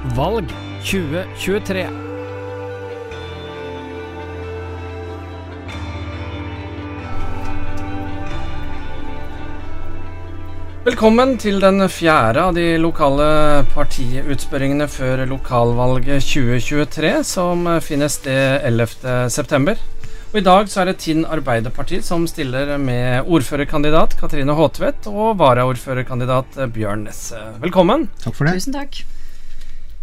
Valg 2023. Velkommen til den fjerde av de lokale partiutspørringene før lokalvalget 2023, som finner sted 11.9. Og I dag så er det Tinn Arbeiderparti som stiller med ordførerkandidat Katrine Håtvedt og varaordførerkandidat Bjørn Nesse. Velkommen. Takk for det. Tusen takk.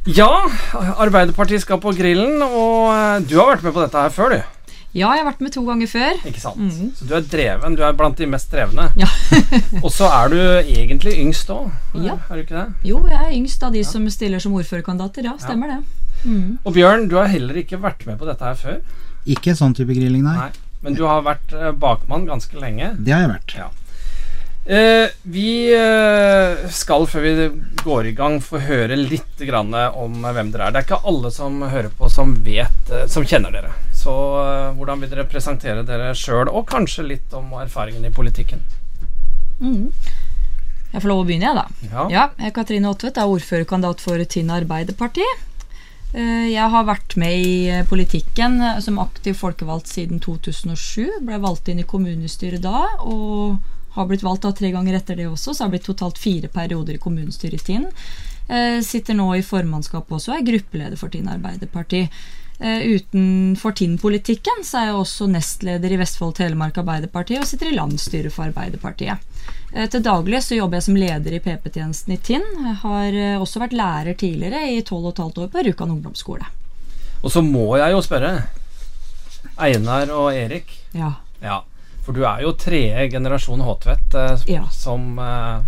Ja, Arbeiderpartiet skal på grillen, og du har vært med på dette her før, du. Ja, jeg har vært med to ganger før. Ikke sant? Mhm. Så du er dreven. Du er blant de mest drevne. Ja. og så er du egentlig yngst òg, Ja. er du ikke det? Jo, jeg er yngst av de som stiller som ordførerkandidater. Ja, stemmer det. Mm. Og Bjørn, du har heller ikke vært med på dette her før. Ikke sånn type grilling, nei. Nei. Men du har vært eh, bakmann ganske lenge. Det har jeg vært. Ja. Eh, vi eh, skal, før vi går i gang, få høre litt grann om hvem dere er. Det er ikke alle som hører på, som vet eh, Som kjenner dere. Så eh, hvordan vil dere presentere dere sjøl, og kanskje litt om erfaringen i politikken? Mm. Jeg får lov å begynne, jeg, da. Ja. Ja, jeg er Katrine Ottvedt, er ordførerkandidat for Tinn Arbeiderparti. Jeg har vært med i politikken som aktiv folkevalgt siden 2007. Ble valgt inn i kommunestyret da, og har blitt valgt da tre ganger etter det også, så har det blitt totalt fire perioder i kommunestyret i Tinn. Eh, Sitter nå i formannskapet også, og er gruppeleder for Tinn Arbeiderparti. Eh, Utenfor Tinn-politikken så er jeg også nestleder i Vestfold Telemark Arbeiderparti og sitter i landsstyret for Arbeiderpartiet. Eh, Til daglig så jobber jeg som leder i PP-tjenesten i Tinn. Jeg har eh, også vært lærer tidligere i 12,5 år på Rjukan ungdomsskole. Og så må jeg jo spørre. Einar og Erik. Ja. Ja, for du er jo tredje generasjon Håtvedt eh, Ja. som, eh,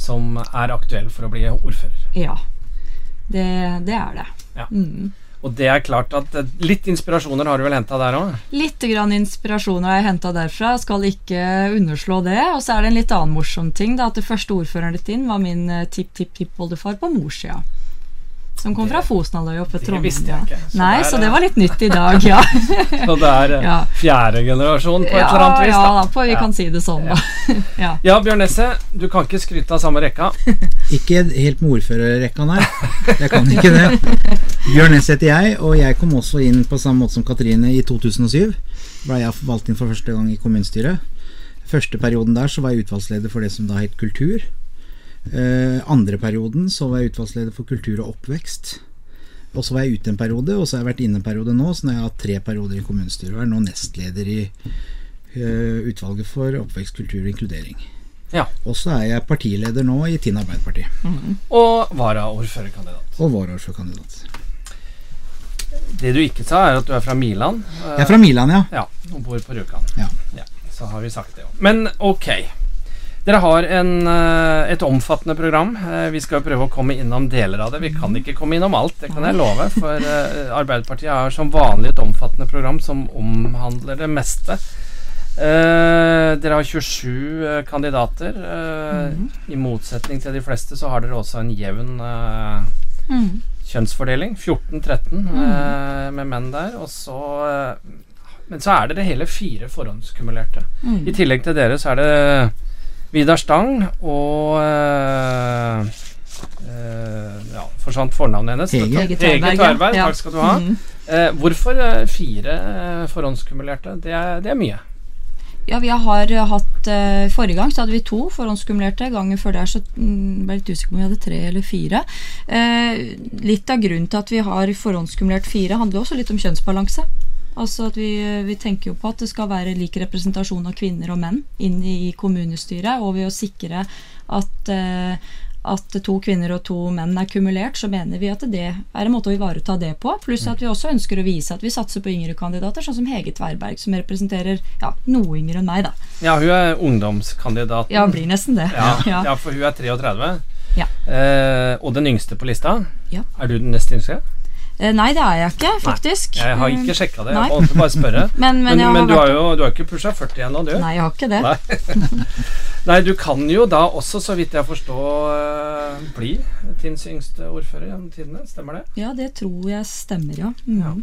som er aktuell for å bli ordfører. ja. Det, det er det. Ja. Mm. Og det er klart at eh, litt inspirasjoner har du vel henta der òg? Litt grann inspirasjon har jeg henta derfra, skal ikke underslå det. Og så er det en litt annen morsom ting. da, At det første ordføreren ditt inn var min eh, tipp-tipp-tippoldefar på morssida. Som kom fra Fosnalløya oppe i det Trondheim. visste jeg ikke, så Nei, der så det var litt nytt i dag, ja. Så det er eh, Ja. fjerde generasjon på et eller annet vis? ja da. da, på, vi Ja. kan si det sånn, da. ja. Ja, Bjørn Nesse, du kan ikke skryte av samme rekka. Ikke helt med ordførerrekka, nei. Jeg kan ikke det. Bjørn Nesse heter jeg, og jeg kom også inn på samme måte som Katrine i 2007. Ble jeg valgt inn for første gang i kommunestyret. Første perioden der så var jeg utvalgsleder for det som da het kultur. Eh, andre perioden så var jeg utvalgsleder for kultur og oppvekst. Og så var jeg ute en periode, og så har jeg vært inne en periode nå, så nå har jeg hatt tre perioder i kommunestyret. Og er nå nestleder i eh, utvalget for oppvekst, kultur og inkludering. Ja. Og så er jeg partileder nå i Tinn Arbeiderparti. Og varaordførerkandidat. Og varaordførerkandidat. Det du ikke sa, er at du er fra Miland. eh, Jeg er fra Miland, ja. Ja, og bor på Rjukan. Ja. så har vi sagt det òg. Men ok. Dere har en, eh, et omfattende program. Eh, Vi skal jo prøve å komme innom deler av det. Vi kan ikke komme innom alt, det kan jeg love. For eh, Arbeiderpartiet har som vanlig et omfattende program som omhandler det meste. Dere har 27 eh, kandidater. Eh, I motsetning til de fleste så har dere også en jevn Mm. kjønnsfordeling. 14-13 eh, med menn der. Og så Men så er dere hele fire forhåndskumulerte. Mm. I tillegg til dere så er det Vidar Stang og uh, uh, Ja, forsvant fornavnet hennes. Hege. Tverberg, ja. Takk skal du ha. Mm. Uh, hvorfor fire forhåndskumulerte? Det er, det er mye. Ja, vi har hatt Forrige gang så hadde vi to forhåndskumulerte. Gangen før der så mm, ble jeg litt usikker på om vi hadde tre eller fire. Litt av grunnen til at vi har forhåndskumulert fire, handler også litt om kjønnsbalanse. Altså at vi, vi tenker jo på at det skal være lik representasjon av kvinner og menn inn i kommunestyret. Og ved å sikre at, eh, at to kvinner og to menn er kumulert, så mener vi at det er en måte å ivareta det på. Pluss at vi også ønsker å vise at vi satser på yngre kandidater, sånn som Hege Tverberg, som representerer ja, noe yngre enn meg, da. Ja, hun er ungdomskandidat. Ja, blir nesten det. Ja, ja. ja, for hun er 33. Ja. Eh, og den yngste på lista. Ja. Er du den nest yngste? Eh, Nei, det er jeg ikke, faktisk. Jeg har ikke Eh, sjekka det. Jeg måtte bare spørre. Men, Men, men, jeg men har du har vært jo du har ikke pusha 40 ennå, du? Nei, jeg har ikke det. Nei. Nei, du kan jo da også, så vidt jeg forstår, eh, bli Tinns yngste ordfører gjennom tidene. Stemmer det? Ja, det tror jeg stemmer, ja. Mm. Ja.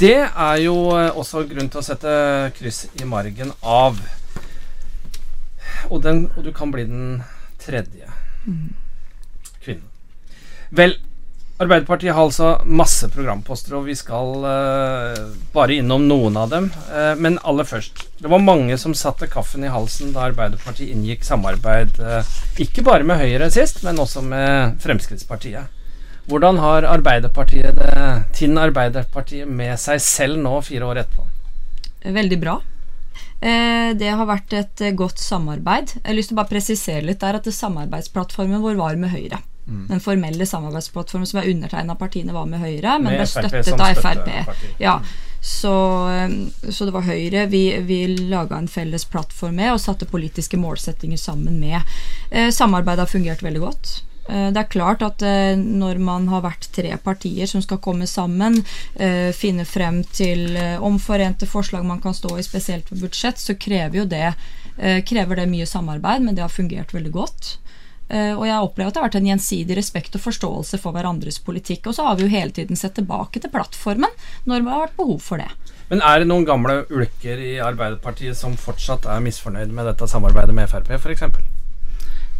Det er jo eh, også grunn til å sette kryss i margen av. Og, den, og du kan bli den tredje Mm. kvinnen. Vel, Arbeiderpartiet har altså masse programposter, og vi skal uh, bare innom noen av dem. Uh, men aller først. Det var mange som satte kaffen i halsen da Arbeiderpartiet inngikk samarbeid, uh, ikke bare med Høyre sist, men også med Fremskrittspartiet. Hvordan har Arbeiderpartiet det, Tinn Arbeiderpartiet med seg selv nå, fire år etterpå? Veldig bra. Det har vært et godt samarbeid. Jeg har lyst til å bare presisere litt der at samarbeidsplattformen vår var med Høyre. Mm. Den formelle samarbeidsplattformen som er undertegna av partiene, var med Høyre, men ble støttet av Frp. Ja, så, um, så, det var Høyre vi, vi laga en felles plattform med og satte politiske målsettinger sammen med. Eh, samarbeidet har fungert veldig godt. Eh, det er klart at eh, når man har vært tre partier som skal komme sammen, eh, finne frem til omforente forslag man kan stå i, spesielt på budsjett, så krever jo det, krever det mye samarbeid, men det har fungert veldig godt. Uh, og jeg opplever at det har vært en gjensidig respekt og forståelse for hverandres politikk. Og så har vi jo hele tiden sett tilbake til plattformen når det har vært behov for det. Men er det noen gamle ulker i Arbeiderpartiet som fortsatt er misfornøyd med dette samarbeidet med Frp, f.eks.?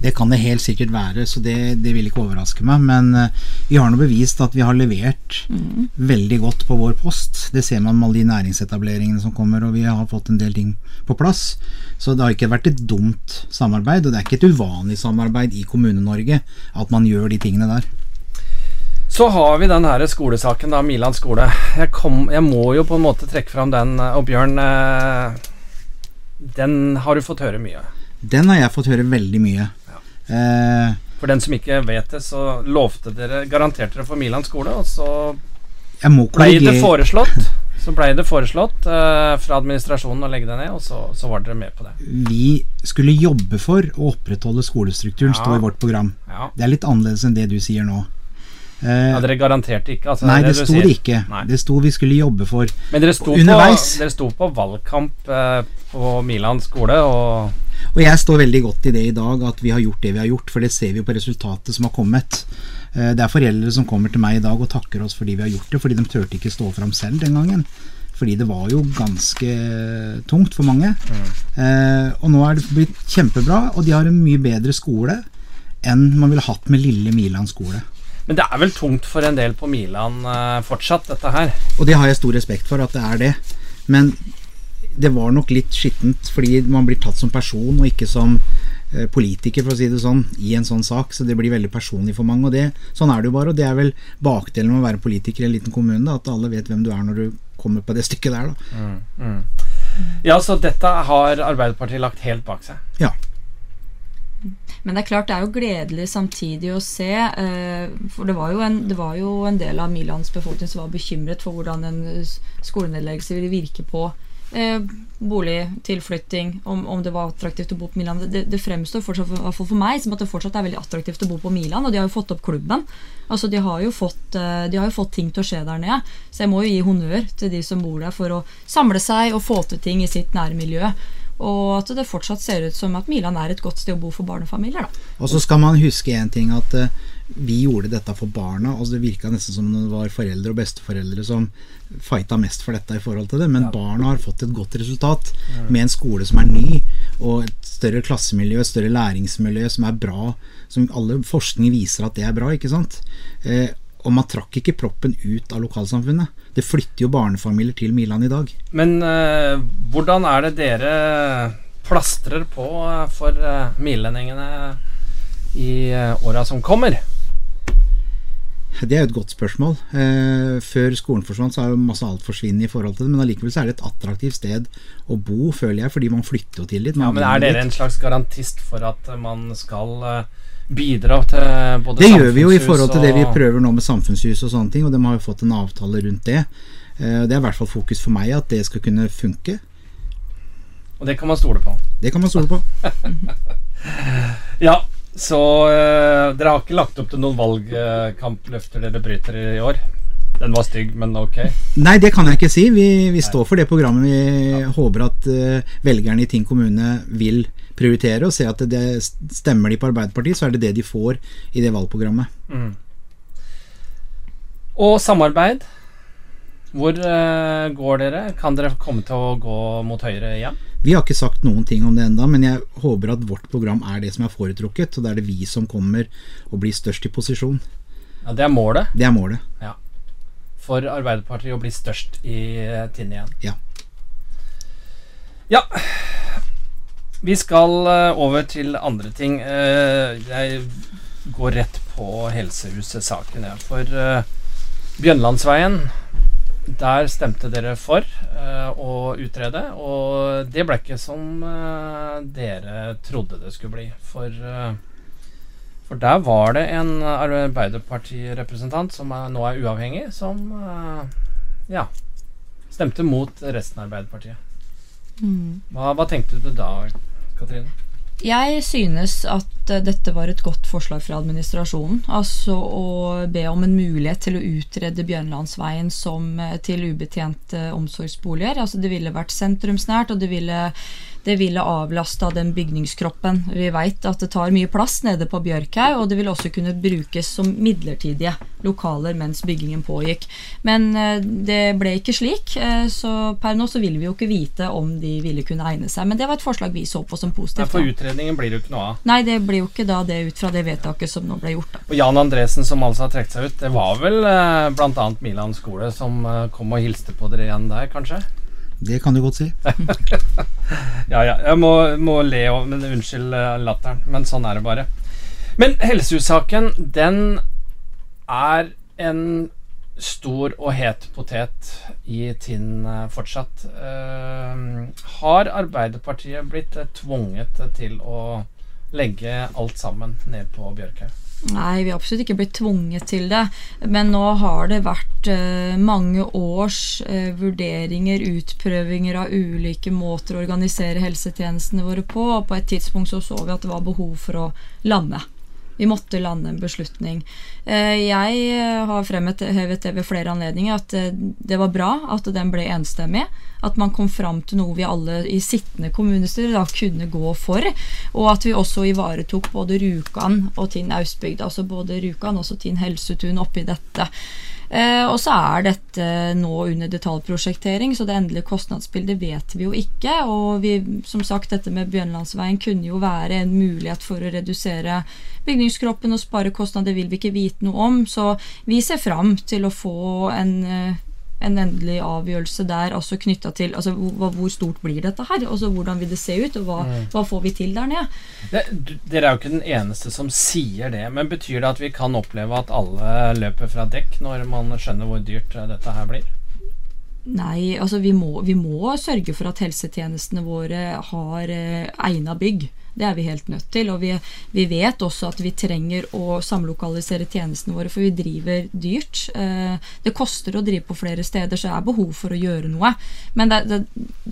Det kan det helt sikkert være, så det, det vil ikke overraske meg. Men uh, vi har nå bevist at vi har levert mm. veldig godt på vår post. Det ser man med alle de næringsetableringene som kommer, og vi har fått en del ting på plass. Så det har ikke vært et dumt samarbeid, og det er ikke et uvanlig samarbeid i Kommune-Norge at man gjør de tingene der. Så har vi den her skolesaken, da, Milan skole. Jeg, kom, jeg, må jo på en måte trekke fram den. Eh, og Bjørn, eh, den har du fått høre mye? Den har jeg fått høre veldig mye. Eh, for den som ikke vet det, så lovte dere, garanterte dere for Milan skole, og så ble det foreslått så blei det foreslått eh, fra administrasjonen å legge det ned, og så, så, var dere med på det. Vi skulle jobbe for å opprettholde skolestrukturen, ja. står i vårt program. Ja. Det er litt annerledes enn det du sier nå. Eh, ja, Dere garanterte ikke? Altså, nei, det, det sto det ikke. Nei. Det sto vi skulle jobbe for Men dere sto, underveis. På, dere sto på valgkamp eh, på Milan skole, og og jeg står veldig godt i det i dag, at vi har gjort det vi har gjort, for det ser vi jo på resultatet som har kommet. Eh, det er foreldre som kommer til meg i dag og takker oss fordi vi har gjort det, fordi de turte ikke stå fram selv den gangen. Fordi det var jo ganske tungt for mange. Mm. Eh, og nå er det blitt kjempebra, og de har en mye bedre skole enn man ville hatt med lille Milan skole. Men det er vel tungt for en del på Milan eh, fortsatt, dette her? Og det har jeg stor respekt for, at det er det. Men det var nok litt skittent fordi man blir tatt som person og ikke som eh, politiker, for å si det sånn, i en sånn sak. Så det blir veldig personlig for mange. Og det, sånn er det jo bare. Og det er vel bakdelen med å være politiker i en liten kommune, da, at alle vet hvem du er når du kommer på det stykket der, da. Mm, mm. Ja, så dette har Arbeiderpartiet lagt helt bak seg? Ja. Men det er klart det er jo gledelig samtidig å se. Eh, for det var, en, det var, jo en, del av Milans befolkning som var bekymret for hvordan en skolenedleggelse ville virke på eh, bolig, tilflytting, om, om, det var attraktivt å bo på Milan. Det, det fremstår fortsatt, for, for meg som at det fortsatt er veldig attraktivt å bo på Milan. Og de har jo fått opp klubben. Altså De har fått, eh, de har jo fått ting til å skje der nede. Så jeg må jo gi honnør til de som bor der for å samle seg og få til ting i sitt nære miljø. Og at det fortsatt ser ut som at Milan er et godt sted å bo for barnefamilier. Da. Og så skal man huske en ting at uh, vi gjorde dette for barna. Altså det virka nesten som det var foreldre og besteforeldre som fighta mest for dette i forhold til det. Men ja. barna har fått et godt resultat med en skole som er ny, og et større klassemiljø, et større læringsmiljø som er bra. Som alle forskning viser at det er bra, ikke sant. Eh, og man trakk ikke proppen ut av lokalsamfunnet. Det flytter jo barnefamilier til Milan i dag. Men eh, hvordan er det dere plastrer på uh, for eh, milendingene i uh, åra som kommer? Det er jo et godt spørsmål. Eh, før skolen forsvant, så har jo masse alt forsvunnet i forhold til det, men allikevel så er det et attraktivt sted å bo, føler jeg, fordi man flytter jo til litt. Ja, men Er dere en slags garantist for at man skal bidra til både Det gjør vi jo i forhold til det vi prøver nå med samfunnshus og sånne ting, og de har jo fått en avtale rundt det. Eh, det er i hvert fall fokus for meg at det skal kunne funke. Og det kan man stole på? Det kan man stole på. ja, så uh, dere har ikke lagt opp til noen valgkampløfter dere bryter i år? Den var stygg, men ok. Nei, det kan jeg ikke si. Vi, vi står for det programmet. Vi ja. håper at uh, velgerne i Tinn kommune vil prioritere og se at det, stemmer de på Arbeiderpartiet, så er det det de får i det valgprogrammet. Mm. Og samarbeid. Hvor uh, går dere? Kan dere komme til å gå mot Høyre igjen? Vi har ikke sagt noen ting om det enda, men jeg håper at vårt program er det som er foretrukket, og da er det vi som kommer og blir størst i posisjon. Ja, Det er målet Det er målet. for Arbeiderpartiet å bli størst i eh, Tinn igjen. Ja. Ja. Vi skal eh, over til andre ting. Jeg går rett på Helsehuset-saken, jeg. For Bjønlandsveien, der stemte dere for eh, å utrede. Og det ble ikke som eh, dere trodde det skulle bli. For eh, for der var det en Arbeiderpartirepresentant som er, nå er uavhengig, som ja, stemte mot resten av Arbeiderpartiet. Mm. Hva, hva tenkte du da, Katrine? Jeg synes at eh, dette var et godt forslag fra administrasjonen. Altså å be om en mulighet til å utrede Bjørnlandsveien som eh, til ubetjente omsorgsboliger. Altså det ville vært sentrumsnært, og det ville, det ville avlasta den bygningskroppen. Vi veit at det tar mye plass nede på Bjørkhaug, og det vil også kunne brukes som midlertidige lokaler mens byggingen pågikk. Men eh, det ble ikke slik, eh, så per nå så vil vi jo ikke vite om de ville kunne egne seg. Men det var et forslag vi så på som Nei, positivt. for utredningen blir det jo ikke noe av. Nei, det blir jo ikke da det ut fra det vedtaket som nå ble gjort. da. Og Jan Andresen, som altså har trukket seg ut, det var vel eh, bl.a. Milan skole som kom og hilste på dere igjen der, kanskje? Det kan du godt si. Ja, ja. Jeg må, må le òg, men Unnskyld eh, latteren, men sånn er det bare. Men helsehussaken, den er en stor og het potet i Tinn eh, fortsatt. Uh, har Arbeiderpartiet blitt tvunget til å legge alt sammen ned på Bjørkhaug? Nei, vi har absolutt ikke blitt tvunget til det. Men nå har det vært eh, mange års eh, vurderinger, utprøvinger av ulike måter å organisere helsetjenestene våre på. Og på et tidspunkt så så vi at det var behov for å lande. Vi måtte lande en beslutning. Eh, jeg eh, har fremhevet det ved flere anledninger at eh, det var bra at den ble enstemmig. At man kom fram til noe vi alle i sittende kommunestyre da kunne gå for. Og at vi også ivaretok både Rjukan og Tinn Austbygd. Altså både Rjukan og Tinn Helsetun oppi dette. Eh, og så er dette nå under detaljprosjektering, så det endelige kostnadsbildet vet vi jo ikke. Og vi, som sagt, dette med Bjørnlandsveien kunne jo være en mulighet for å redusere bygningskroppen og spare kostnader, vil vi ikke vite noe om. Så vi ser fram til å få en eh, en endelig avgjørelse der altså knytta til altså, hvor, hvor stort blir dette her? Altså, hvordan vil det se ut, og hva, hva får vi til der nede? Det, dere er jo ikke den eneste som sier det, men betyr det at vi kan oppleve at alle løper fra dekk når man skjønner hvor dyrt eh, dette her blir? Nei, altså vi må, vi må sørge for at helsetjenestene våre har eh, egna bygg. Det er vi helt nødt til. Og vi, vi vet også at vi trenger å samlokalisere tjenestene våre, for vi driver dyrt. Eh, det koster å drive på flere steder, så det er behov for å gjøre noe. Men det, det,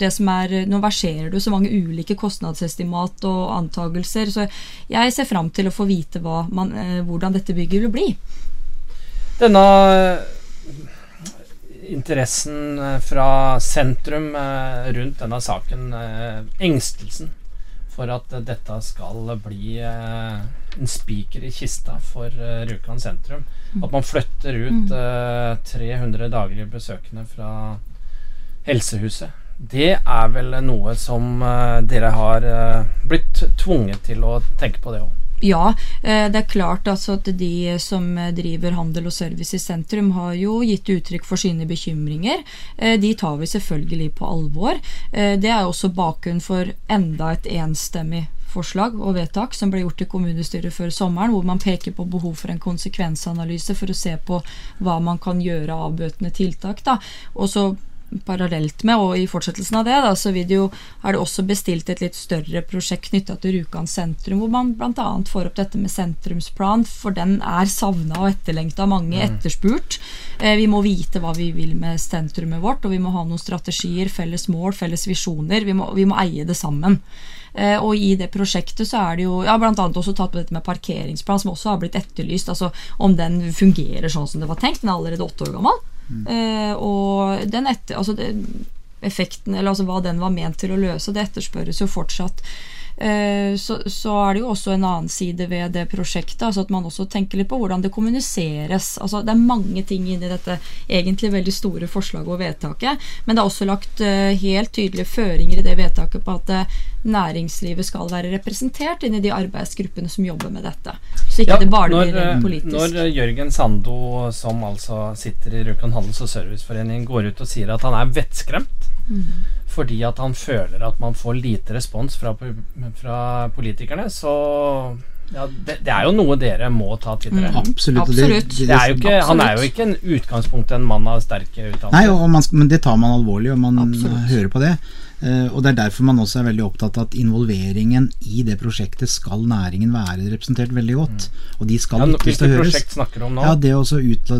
det som er, nå verserer det så mange ulike kostnadsestimat og antagelser, så jeg ser fram til å få vite man, eh, hvordan dette bygget vil bli. Denne eh, interessen fra sentrum rundt denne saken, engstelsen for at eh, dette skal bli eh, en spiker i kista for eh, Rjukan sentrum. At man flytter ut eh, 300 daglige besøkende fra helsehuset. Det er vel noe som eh, dere har eh, blitt tvunget til å tenke på det òg. Ja, eh, det er klart altså at de som eh, driver handel og service i sentrum, har jo gitt uttrykk for sine bekymringer. Eh, De tar vi selvfølgelig på alvor. Det er også bakgrunn for enda et enstemmig forslag og vedtak som ble gjort i kommunestyret før sommeren, hvor man peker på behov for en konsekvensanalyse for å se på hva man kan gjøre av avbøtende tiltak. Da. Og så Parallelt med og i fortsettelsen av det, da, så det jo, er det også bestilt et litt større prosjekt knytta til Rjukan sentrum, hvor man bl.a. får opp dette med sentrumsplan, for den er savna og etterlengta av mange, etterspurt. Eh, vi må vite hva vi vil med sentrumet vårt, og vi må ha noen strategier, felles mål, felles visjoner. Vi må, vi må eie det sammen. Eh, og i det prosjektet så er det jo ja, annet også tatt på dette med parkeringsplan, som også har blitt etterlyst. Altså om den fungerer sånn som det var tenkt. Den er allerede åtte år gammel. Eh, og den etter, altså det, effekten, eller altså hva den var ment til å løse, det etterspørres jo fortsatt. Eh, så, så er det jo også en annen side ved det prosjektet. altså At man også tenker litt på hvordan det kommuniseres. altså Det er mange ting inni dette egentlig veldig store forslaget og vedtaket. Men det er også lagt eh, helt tydelige føringer i det vedtaket på at eh, næringslivet skal være representert inn i de arbeidsgruppene som jobber med dette. Så ikke det bare når, blir politisk. når Jørgen Sando, som altså sitter i Rjukan handels- og serviceforening, går ut og sier at han er vettskremt Mm. Fordi at han føler at man får lite respons fra, fra politikerne, så ja, det, det er jo noe dere må ta til dere. Mm. Absolutt. Absolutt. Det er jo ikke, han er jo ikke en utgangspunkt en mann av sterke Nei, utdannelser. og man, men det tar man alvorlig, og man Absolutt. hører på det. Eh, og det er derfor man også er veldig opptatt av at involveringen i det prosjektet skal næringen være representert veldig godt. Og de skal Ja, lyttes til å høres. prosjekt snakker du om nå? Ja, det å ut,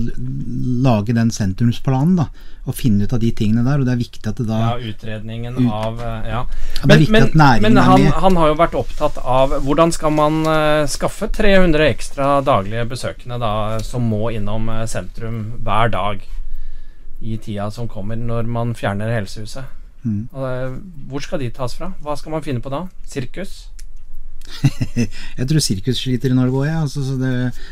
lage den sentrumsplanen, da. Og finne ut av de tingene der. Og det er viktig at det da Ja, utredningen Ut- av Ja. Ja. det er viktig at men er han, han har jo vært opptatt av hvordan skal man uh, skaffe 300 ekstra daglige besøkende da, som må innom uh, sentrum hver dag i tida som kommer, når man fjerner helsehuset. Mm. Eh, hvor skal de tas fra? Hva skal man finne på da? Sirkus? Jeg tror sirkus sliter i Norge òg, jeg. Altså, så det,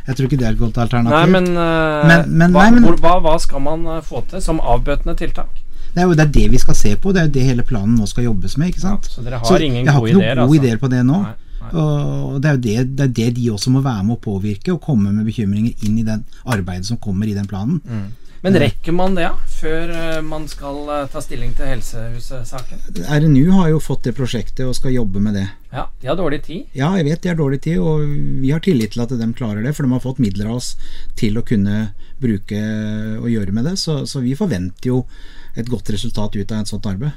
jeg tror ikke det er et godt alternativ. Nei, men, eh, Men- men- hva, nei, men- hva, hva skal man eh, få til som avbøtende tiltak? Det er jo det, er det vi skal se på. Det er jo det hele planen nå skal jobbes med. ikke sant? så dere har Så ingen jeg har ikke noen ideer? gode altså. ideer på det nå. Nei. Og det er jo det, det er det de også må være med å påvirke, og komme med bekymringer inn i den arbeidet som kommer i den planen. Mm. Men rekker man det, ja? Før eh, man skal eh, ta stilling til Helsehuset-saken? RNU har jo fått det prosjektet og skal jobbe med det. Ja, de har dårlig tid. Ja, jeg vet de har dårlig tid, og vi har tillit til at de klarer det, for de har fått midler av oss til å kunne bruke og gjøre med det. Så, så vi forventer jo et godt resultat ut av et sånt arbeid.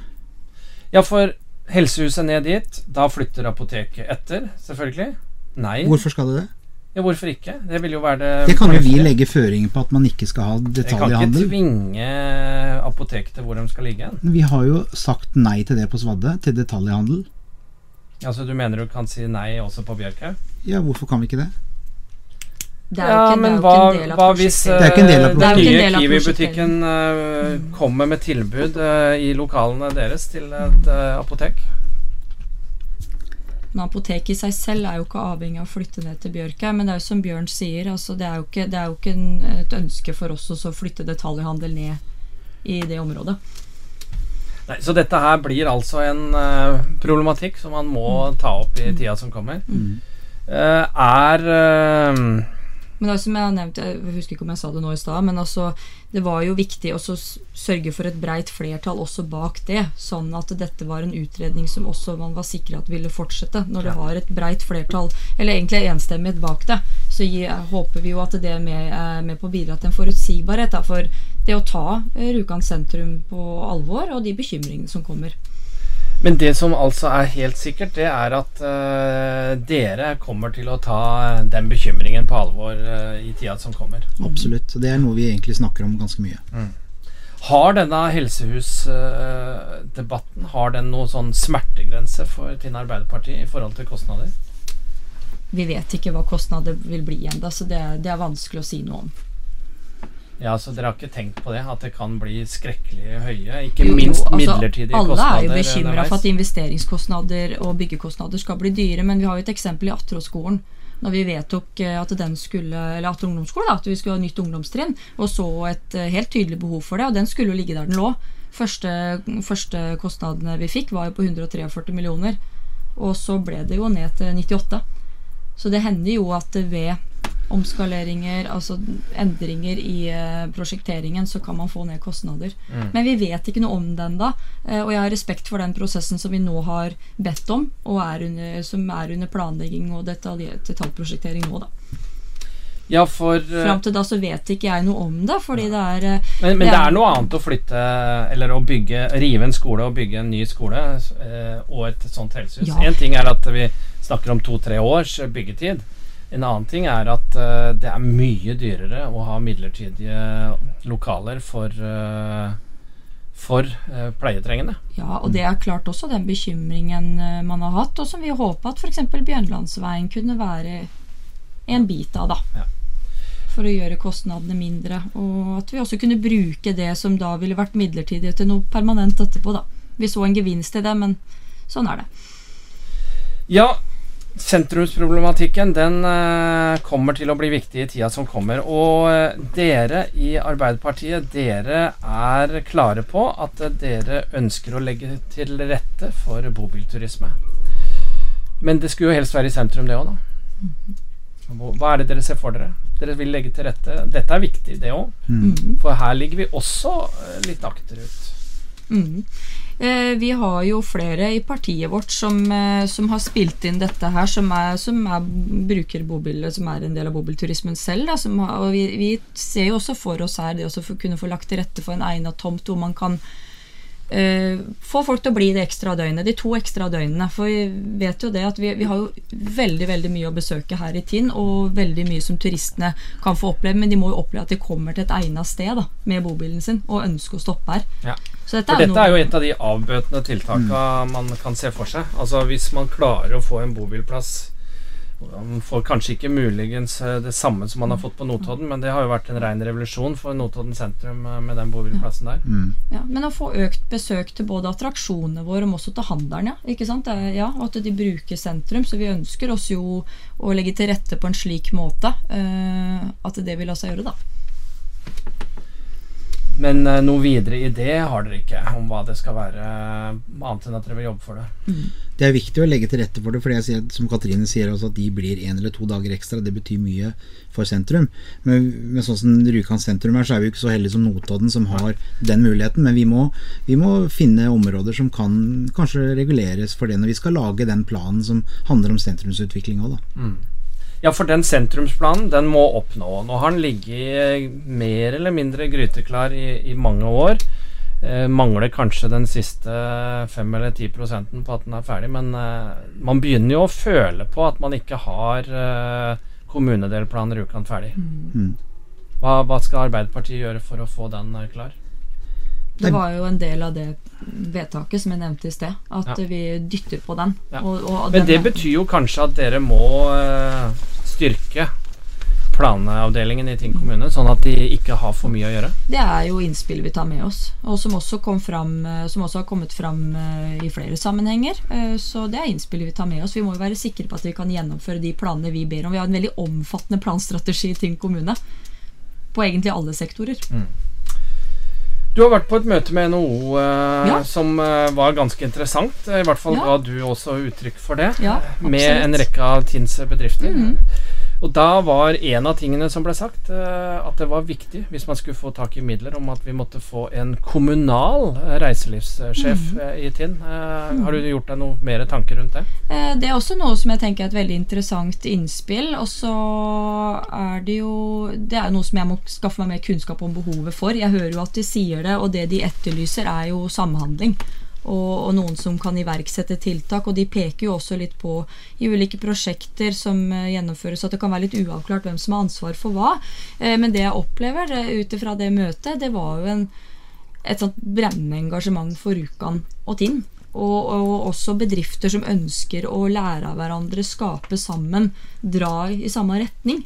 Ja, for helsehuset ned dit, da flytter apoteket etter, selvfølgelig. Nei. Hvorfor skal det det? Ja, hvorfor ikke? Det vil jo være det Det kan jo vi legge føringer på at man ikke skal ha Jeg kan ikke tvinge apoteket til hvor de skal ligge hen. Vi har jo sagt nei til det på Svadde, til detaljhandel. Altså, du mener du kan si nei også på Bjørkhaug? Ja, hvorfor kan vi ikke det? Det er jo Ja, ikke, men er jo hva, ikke en del av hva hvis prosjektet. Det ikke en del av Det den ikke nye Kiwi-butikken uh, kommer med tilbud uh, i lokalene deres til et eh, apotek? Men apoteket i seg selv er jo ikke avhengig av å flytte ned til Bjørkhaug. Men det er jo som Bjørn sier, altså det er jo ikke, det er jo ikke en, et ønske for oss å flytte detaljhandel ned i det området. Nei, så dette her blir altså en uh, problematikk som man må ta opp i tida som kommer. Mm. Uh, er eh, Men det er som jeg har nevnt, jeg husker ikke om jeg sa det nå i stad, men altså, det var jo viktig å sørge for et breit flertall også bak det. Sånn at dette var en utredning som også man var sikra at ville fortsette. Når det har et breit flertall, eller egentlig enstemmighet bak det, så gi, håper vi jo at det er med, er med på å bidra til en forutsigbarhet. Da, for det å ta eh, Rjukan sentrum på alvor, og de bekymringene som kommer. Men det som altså er helt sikkert, det er at uh, dere kommer til å ta den bekymringen på alvor uh, i tida som kommer. Absolutt. Og det er noe vi egentlig snakker om ganske mye. Har denne helsehusdebatten Har den noen sånn smertegrense for Tinn Arbeiderparti i forhold til kostnader? Vi vet ikke hva kostnader vil bli ennå, så det, er- det er vanskelig å si noe om. Ja, så Dere har ikke tenkt på det? At det kan bli skrekkelig høye? Ikke Jo, minst altså, midlertidige alle kostnader? er jo bekymra for at investeringskostnader og byggekostnader skal bli dyre, men vi har jo et eksempel i Atråskolen. Når vi vedtok eh, at den skulle, eller Atter ungdomsskole, da, at vi skulle ha nytt ungdomstrinn, og så et eh, helt tydelig behov for det, og den skulle jo ligge der den lå. Første, første kostnadene vi fikk, var jo på 143 millioner, og så ble det jo ned til 98. Så det hender jo at ved omskaleringer, altså endringer i eh, prosjekteringen, så kan man få ned kostnader. Mm. Men vi vet ikke noe om det ennå. eh, Og jeg har respekt for den prosessen som vi nå har bedt om, og er under, som er under planlegging og detalj- detaljprosjektering nå, da. Ja, for eh, Fram til da så vet ikke jeg noe om det, fordi det er Men, men Det det er- er noe annet å flytte Eller å bygge rive en skole og bygge en ny skole og et sånt helsehus. Ja. En ting er at vi snakker om to-tre års byggetid. En annen ting er at uh, det er mye dyrere å ha midlertidige lokaler for uh, for uh, pleietrengende. Ja, og det er klart også den bekymringen uh, man har hatt, og som vi håper at f.eks. Bjørnlandsveien kunne være en bit av, da. Ja. For å gjøre kostnadene mindre. Og at vi også kunne bruke det som da ville vært midlertidig til noe permanent etterpå, da. Vi så en gevinst i det, men sånn er det. Ja, sentrumsproblematikken den eh, kommer til å bli viktig i tida som kommer. Og eh, dere i Arbeiderpartiet, dere er klare på at eh, dere ønsker å legge til rette for bobilturisme. Men det skulle jo helst være i sentrum, det òg, da. Hva hva er det dere ser for dere? Dere vil legge til rette Dette er viktig, det òg. Mm. For her ligger vi også litt akterut. Mm. Eh, vi har jo flere i partiet vårt som, eh, som har spilt inn dette her, som, er, som er, bruker bobil, som er en del av bobilturismen selv. Da, har, og vi, vi ser jo også for oss her det å kunne få lagt til rette for en egnet tomt hvor man kan eh, få folk til å bli det ekstra døgnet, de to ekstra døgnene. For vi vet jo det at vi, vi har jo veldig veldig mye å besøke her i Tinn, og veldig mye som turistene kan få oppleve, men de må jo oppleve at de kommer til et egnet sted da, med bobilen sin og ønsker å stoppe her. Ja. Så dette For er, dette er jo et av de avbøtende tiltakene man kan se for seg. Altså Hvis man klarer å få en bobilplass Man får kanskje ikke muligens eh, det samme som man har fått på Notodden, men det har jo vært en rein revolusjon for Notodden sentrum eh, med den bobilplassen der. Mm. Ja, men å få økt besøk til både attraksjonene våre, men også til handelen. Ja, ikke sant? Ja, og at de bruker sentrum. Så vi ønsker oss jo å legge til rette på en slik måte uh, at det vil la seg gjøre, da. Men uh, noe videre idé har dere ikke om hva det skal være, annet enn at dere vil jobbe for det. Det er viktig å legge til rette for det, for som Katrine sier også, at de blir en eller to dager ekstra. Det betyr mye for sentrum. Men med sånn som Rjukan sentrum er, så er vi ikke så heldige som Notodden som har den muligheten. Men vi må, vi må finne områder som kan kanskje reguleres for det når vi skal lage den planen som handler om sentrumsutvikling òg, da. Ja, for den sentrumsplanen, den må opp nå. Nå har den ligget mer eller mindre gryteklar i, i mange år. Eh, mangler kanskje den siste fem eller ti prosenten på at den er ferdig, men eh, man begynner jo å føle på at man ikke har eh, kommunedelplaner Rjukan ferdig. Mm. Hva, hva skal Arbeiderpartiet gjøre for å få den klar? Det var jo en del av det vedtaket som jeg nevnte i sted. At Ja. vi dytter på den. Ja. Og, og Men det betyr jo kanskje at dere må eh, styrke planavdelingen i Tinn kommune, sånn at de ikke har for mye å gjøre. Det er jo innspill vi tar med oss, og som også, kom fram, eh, som også har kommet fram eh, i flere sammenhenger. Eh, Så det er innspill vi tar med oss. Vi må jo være sikre på at vi kan gjennomføre de planene vi ber om. Vi har en veldig omfattende planstrategi i Tinn kommune. På egentlig alle sektorer. Du har vært på et møte med NHO eh, Ja. som eh, var ganske interessant. I hvert fall Ja. ga du også uttrykk for det. Ja, med en rekke av Tinns bedrifter. Mhm. Og da var en av tingene som ble sagt, eh, at det var viktig, hvis man skulle få tak i midler, om at vi måtte få en kommunal eh, reiselivssjef Mhm. eh, i Tinn. Eh, Har du gjort deg noe mer tanker rundt det? Det er også noe som jeg tenker er et veldig interessant innspill. Og så er det jo Det er noe som jeg må skaffe meg mer kunnskap om behovet for. Jeg hører jo at de sier det, og det de etterlyser, er jo samhandling. Og, og noen som kan iverksette tiltak. Og de peker jo også litt på i ulike prosjekter som eh, gjennomføres, at det kan være litt uavklart hvem som har ansvar for hva. Eh, Men det jeg opplever ut ifra det møtet, det var jo en et sånt brennende engasjement for Rjukan og Tinn. Og, og også bedrifter som ønsker å lære av hverandre, skape sammen, dra i samme retning.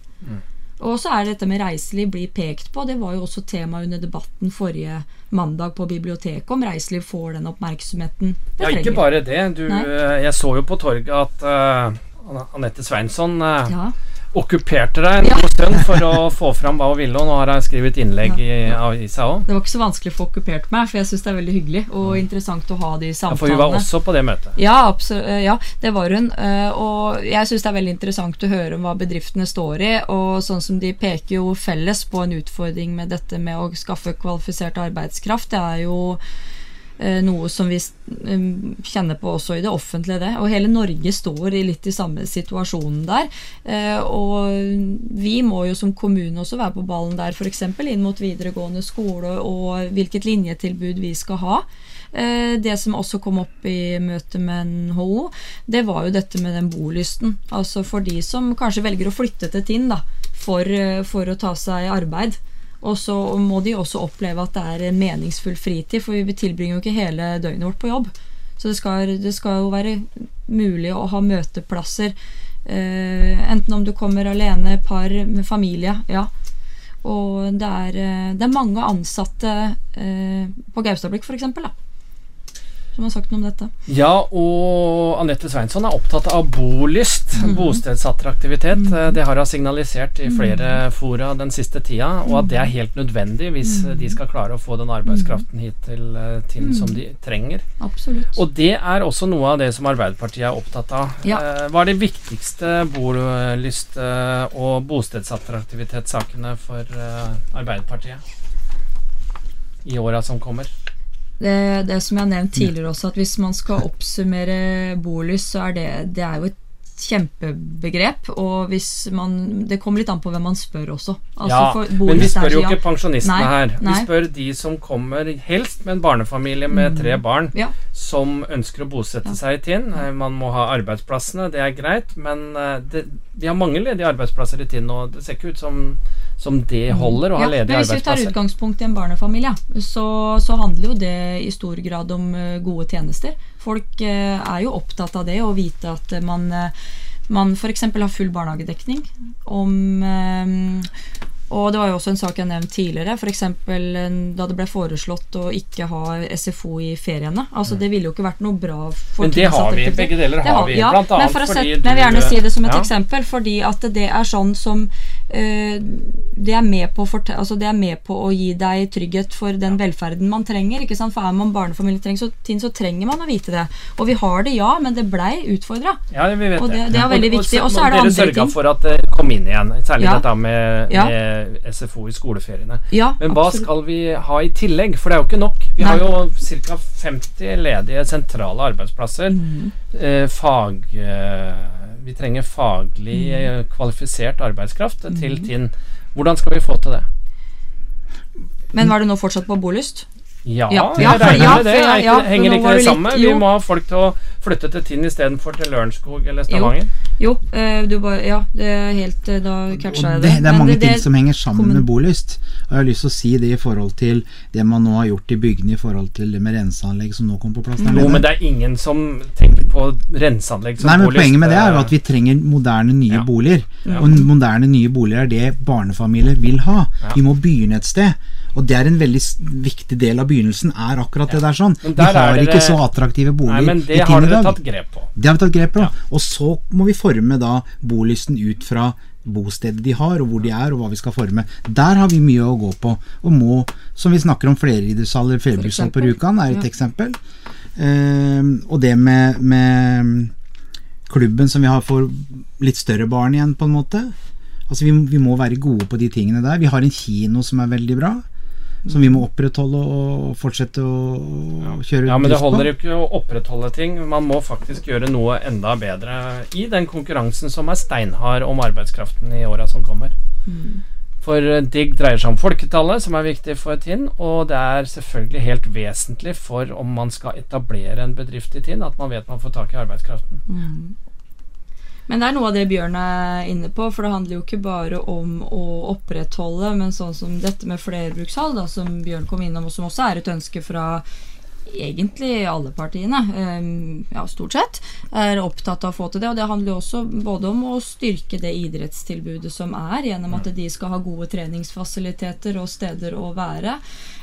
Og så er det dette med reiseliv blir pekt på. Det var jo også tema under debatten forrige mandag på biblioteket, om reiseliv får den oppmerksomheten det Ja, ikke bare det. Du, eh, jeg så jo på torget at uh, Anette Sveinsson uh, Ja, okkuperte deg en god stund for å få fram hva hun ville, og nå har hun skrevet innlegg i avisa òg. Det var ikke så vanskelig å få okkupert meg, for jeg syns det er veldig hyggelig og interessant å ha de Ja, for hun var også på det møtet. Ja, absolutt, ja, det var hun. eh, Og jeg syns det er veldig interessant å høre om hva bedriftene står i. Og sånn som de peker jo felles på en utfordring med dette med å skaffe kvalifisert arbeidskraft. Det er jo eh, noe som vi kjenner på også i det offentlige, det. Og hele Norge står litt i samme situasjonen der. Eh, og vi må jo som kommune også være på ballen der, f.eks. inn mot videregående skole og hvilket linjetilbud vi skal ha. Eh, Det som også kom opp i møtet med NHO, det var jo dette med den bolysten. Altså for de som kanskje velger å flytte til Tinn da, for, eh, for å ta seg arbeid. Og så må de også oppleve at det er en meningsfull fritid, for vi tilbringer jo ikke hele døgnet vårt på jobb. Så det skal, det skal jo være mulig å ha møteplasser, eh, enten om du kommer alene, par, med familie. ja. Og det er, eh, det er mange ansatte eh, på Gaustablikk f.eks. som har sagt noe om dette. Ja, og Anette Sveinsson er opptatt av bolyst, Mm. bostedsattraktivitet. Eh, Det har hun signalisert i flere fora den siste tida, og at det er Mm. helt nødvendig hvis eh, de skal klare å få den arbeidskraften hit til eh, Mm. som de trenger. Absolutt. Og det er også noe av det som Arbeiderpartiet er opptatt av. Ja. Eh, Hva er de viktigste bolyst- og bostedsattraktivitetssakene for Arbeiderpartiet i åra som kommer? Det, det som jeg har nevnt tidligere også, at hvis man skal oppsummere bolyst, så er det, det er jo et kjempebegrep. Og hvis man Det kommer litt an på hvem man spør også. Altså, ja, men vi spør jo ikke pensjonistene Nei, her. Vi nei. spør de som kommer helst med en barnefamilie med tre barn, Ja. som ønsker å bosette Ja. seg i Tinn. Eh, Man må ha arbeidsplassene, det er greit, men eh, det, vi har mange ledige arbeidsplasser i Tinn, og det ser ikke ut som, som det holder å ha Mm. Ja, ledige men Hvis vi tar utgangspunkt i en barnefamilie, så, så handler jo det i stor grad om eh, gode tjenester. Folk eh, er jo opptatt av det, å vite at eh, man, uh, man f.eks. har full barnehagedekning. Om eh, og det var jo også en sak jeg nevnte tidligere, f.eks. da det ble foreslått å ikke ha SFO i feriene. Altså Det ville jo ikke vært noe bra for Men det har vi. Begge deler Det har vi. ja, Blant annet fordi sette, Men jeg vil gjerne si det som et ja. eksempel, fordi at det er sånn som øh, det, er med på altså det er med på å gi deg trygghet for den velferden man trenger. ikke sant? For er man barnefamilie, trenger, så, så trenger man å vite det. Og vi har det, ja, men det blei utfordra. Ja, vi vet Og det. det- er veldig viktig. så- Og så er det Dere andre sørga ting. for at det kom inn igjen, særlig Ja. dette med, Ja. med SFO i skoleferiene. Ja, Men hva absolutt. skal vi ha i tillegg? For det er jo ikke nok. Vi Nei. har jo ca. 50 ledige sentrale arbeidsplasser. Mm. Eh, fag eh, Vi trenger faglig Mm. eh, kvalifisert arbeidskraft mm. til Tinn. Hvordan skal vi få til det? Men var det nå fortsatt på bolyst? Ja, Ja, jeg ja, regner ja, med det. ikke, ja, henger ikke det du sammen? Vi må ha folk til å flytte til Tinn istedenfor til Lørenskog eller Stavanger. Jo, eh, du bare Ja, det er helt eh, Da catcha jeg det, det. er mange det- ting det- som henger sammen kommun. med bolyst. Og jeg har lyst til å si det i forhold til det man nå har gjort i bygdene i forhold til det med renseanlegg som nå kom på plass Mm. Jo, men det er ingen som tenker på renseanlegg som Nei, men bolyst. Poenget med det er jo at vi trenger moderne nye Ja. boliger. Ja. Og moderne nye boliger er det barnefamilier vil ha. Ja. Vi må begynne et sted. Og det er en veldig viktig del av begynnelsen, er akkurat det der sånn. Vi har dere- ikke så attraktive boliger Nei, men i det har i dere tatt grep på. Det har vi tatt grep på. Og så må vi forme da bolysten ut fra bostedet de har, og hvor de er, og hva vi skal forme. Der har vi mye å gå på. Og må, som vi snakker om fleridrettshaller, flerbrukshold på. Rjukan, er et Ja. eksempel. Eh, og det med, med klubben som vi har for litt større barn igjen, på en måte. Altså vi, vi må være gode på de tingene der. Vi har en kino som er veldig bra. Som vi må opprettholde og fortsette å kjøre ut Ja, men det holder jo ikke å opprettholde ting. Man må faktisk gjøre noe enda bedre i den konkurransen som er steinhard om arbeidskraften i åra som kommer. Mm. For eh, DIGG dreier seg om folketallet, som er viktig for Tinn, og det er selvfølgelig helt vesentlig for om man skal etablere en bedrift i Tinn, at man vet man får tak i arbeidskraften. Mm. Men det er noe av det Bjørn er inne på, for det handler jo ikke bare om å opprettholde, men sånn som dette med flerbrukshall, da, som Bjørn kom innom, og som også er et ønske fra egentlig alle partiene, eh, ja, stort sett, er opptatt av å få til det. Og det handler også både om å styrke det idrettstilbudet som er, gjennom at de skal ha gode treningsfasiliteter og steder å være.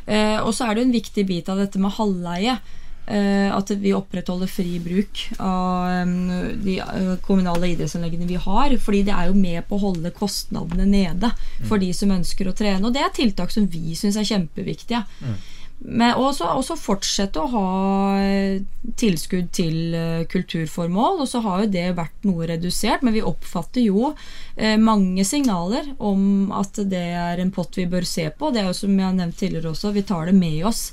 Eh, og så er det en viktig bit av dette med halvleie. Eh, at vi opprettholder fri bruk av de eh, kommunale idrettsanleggene vi har. Fordi det er jo med på å holde kostnadene nede for de som ønsker å trene. Og det er tiltak som vi syns er kjempeviktige. Men også, også fortsette å ha eh, tilskudd til kulturformål. Og så har jo det vært noe redusert, men vi oppfatter jo mange signaler om at det er en pott vi bør se på. Det er jo som jeg har nevnt tidligere også, vi tar det med oss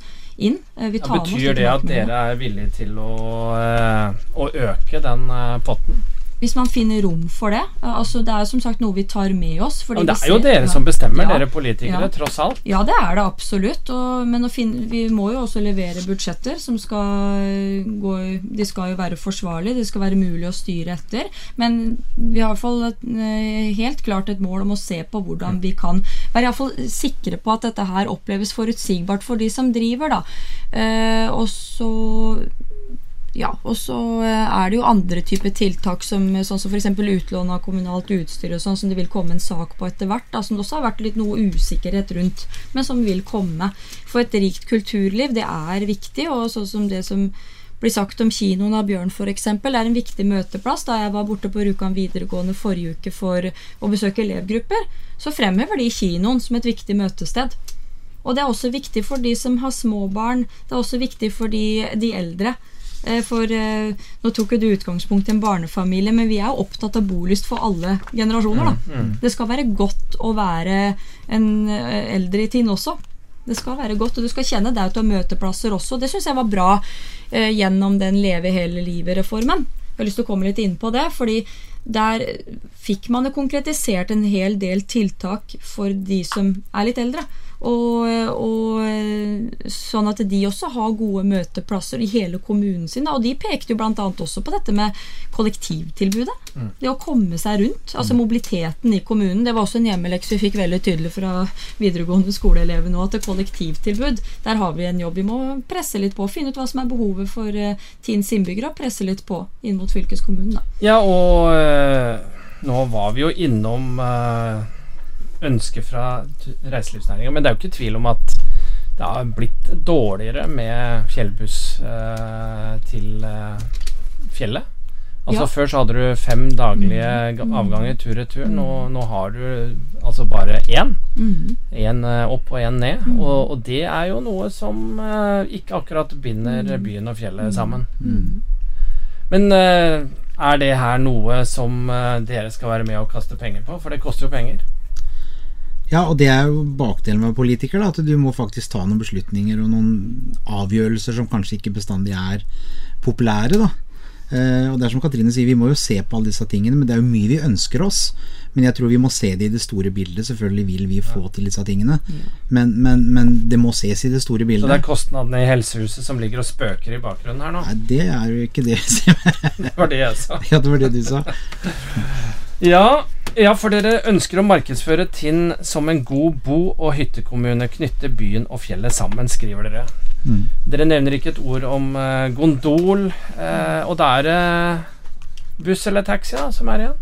inn. Eh, vi Ja, tar oss betyr det at dere er villige til å, eh, å øke den eh, potten? Hvis man finner rom for det. eh, Altså, det er som sagt noe vi tar med oss. fordi Men det er jo dere som bestemmer, Ja. dere politikere, Ja. tross alt. Ja, det er det absolutt. Og, men finne, vi må jo også levere budsjetter som skal gå De skal jo være forsvarlige, det skal være mulig å styre etter. Men vi har i hvert fall et, eh, helt klart et mål om å se på hvordan vi kan være i hvert fall sikre på at dette her oppleves forutsigbart for de som driver, da. Eh, og så ja, og så eh, er det jo andre typer tiltak, som, sånn som f.eks. utlån av kommunalt utstyr, og sånn som det vil komme en sak på etter hvert. Da, som det også har vært litt noe usikkerhet rundt, men som vil komme. For et rikt kulturliv, det er viktig. Og sånn som det som blir sagt om kinoen av Bjørn f.eks. Er en viktig møteplass. Da jeg var borte på Rjukan videregående forrige uke for å besøke elevgrupper, så fremhever de kinoen som et viktig møtested. Og det er også viktig for de som har små barn. Det er også viktig for de, de eldre. Eh, for eh, nå tok jo du utgangspunkt i en barnefamilie, men vi er jo opptatt av bolyst for alle generasjoner. da. Det skal være godt å være en eh, eldre i Tinn også. Det skal være godt, og du skal kjenne deg ut av møteplasser også. Det syns jeg var bra eh, gjennom den Leve hele livet-reformen. Jeg har lyst til å komme litt inn på det, fordi der fikk man det konkretisert en hel del tiltak for de som er litt eldre. Og, og sånn at de også har gode møteplasser i hele kommunen sin. Og de pekte jo bl.a. også på dette med kollektivtilbudet. Det å komme seg rundt. Altså mobiliteten i kommunen. Det var også en hjemmeleks vi fikk veldig tydelig fra videregående skoleelever nå. At det kollektivtilbud, der har vi en jobb. Vi må presse litt på. Finne ut hva som er behovet for uh, Tins innbyggere. Og presse litt på inn mot fylkeskommunen. Da. Ja, og øh, nå var vi jo innom øh, ønsker fra reiselivsnæringa, men det er jo ikke tvil om at det har blitt dårligere med fjellbuss øh, til fjellet. Altså Ja. Før så hadde du fem daglige ga- avganger tur-retur. Nå, nå har du altså bare én. Mhm. Én øh, opp og én ned. Og, og det er jo noe som øh, ikke akkurat binder byen og fjellet sammen. Men øh, er det her noe som øh, dere skal være med og kaste penger på? For det koster jo penger. Ja, og det er jo bakdelen med politiker, da, at du må faktisk ta noen beslutninger og noen avgjørelser som kanskje ikke bestandig er populære. da. Eh, og det er som Katrine sier, Vi må jo se på alle disse tingene, men det er jo mye vi ønsker oss. Men jeg tror vi må se det i det store bildet. Selvfølgelig vil vi få til disse tingene, men, men, men det må ses i det store bildet. Så det er kostnadene i helsehuset som ligger og spøker i bakgrunnen her nå. Nei, det er jo ikke det. Det var det jeg sa. Ja, det var det du sa. Ja, ja, for dere ønsker å markedsføre Tinn som en god bo- og hyttekommune. Knytte byen og fjellet sammen, skriver dere. Mm. Dere nevner ikke et ord om uh, gondol. Uh, og da er det buss eller taxi da, som er igjen.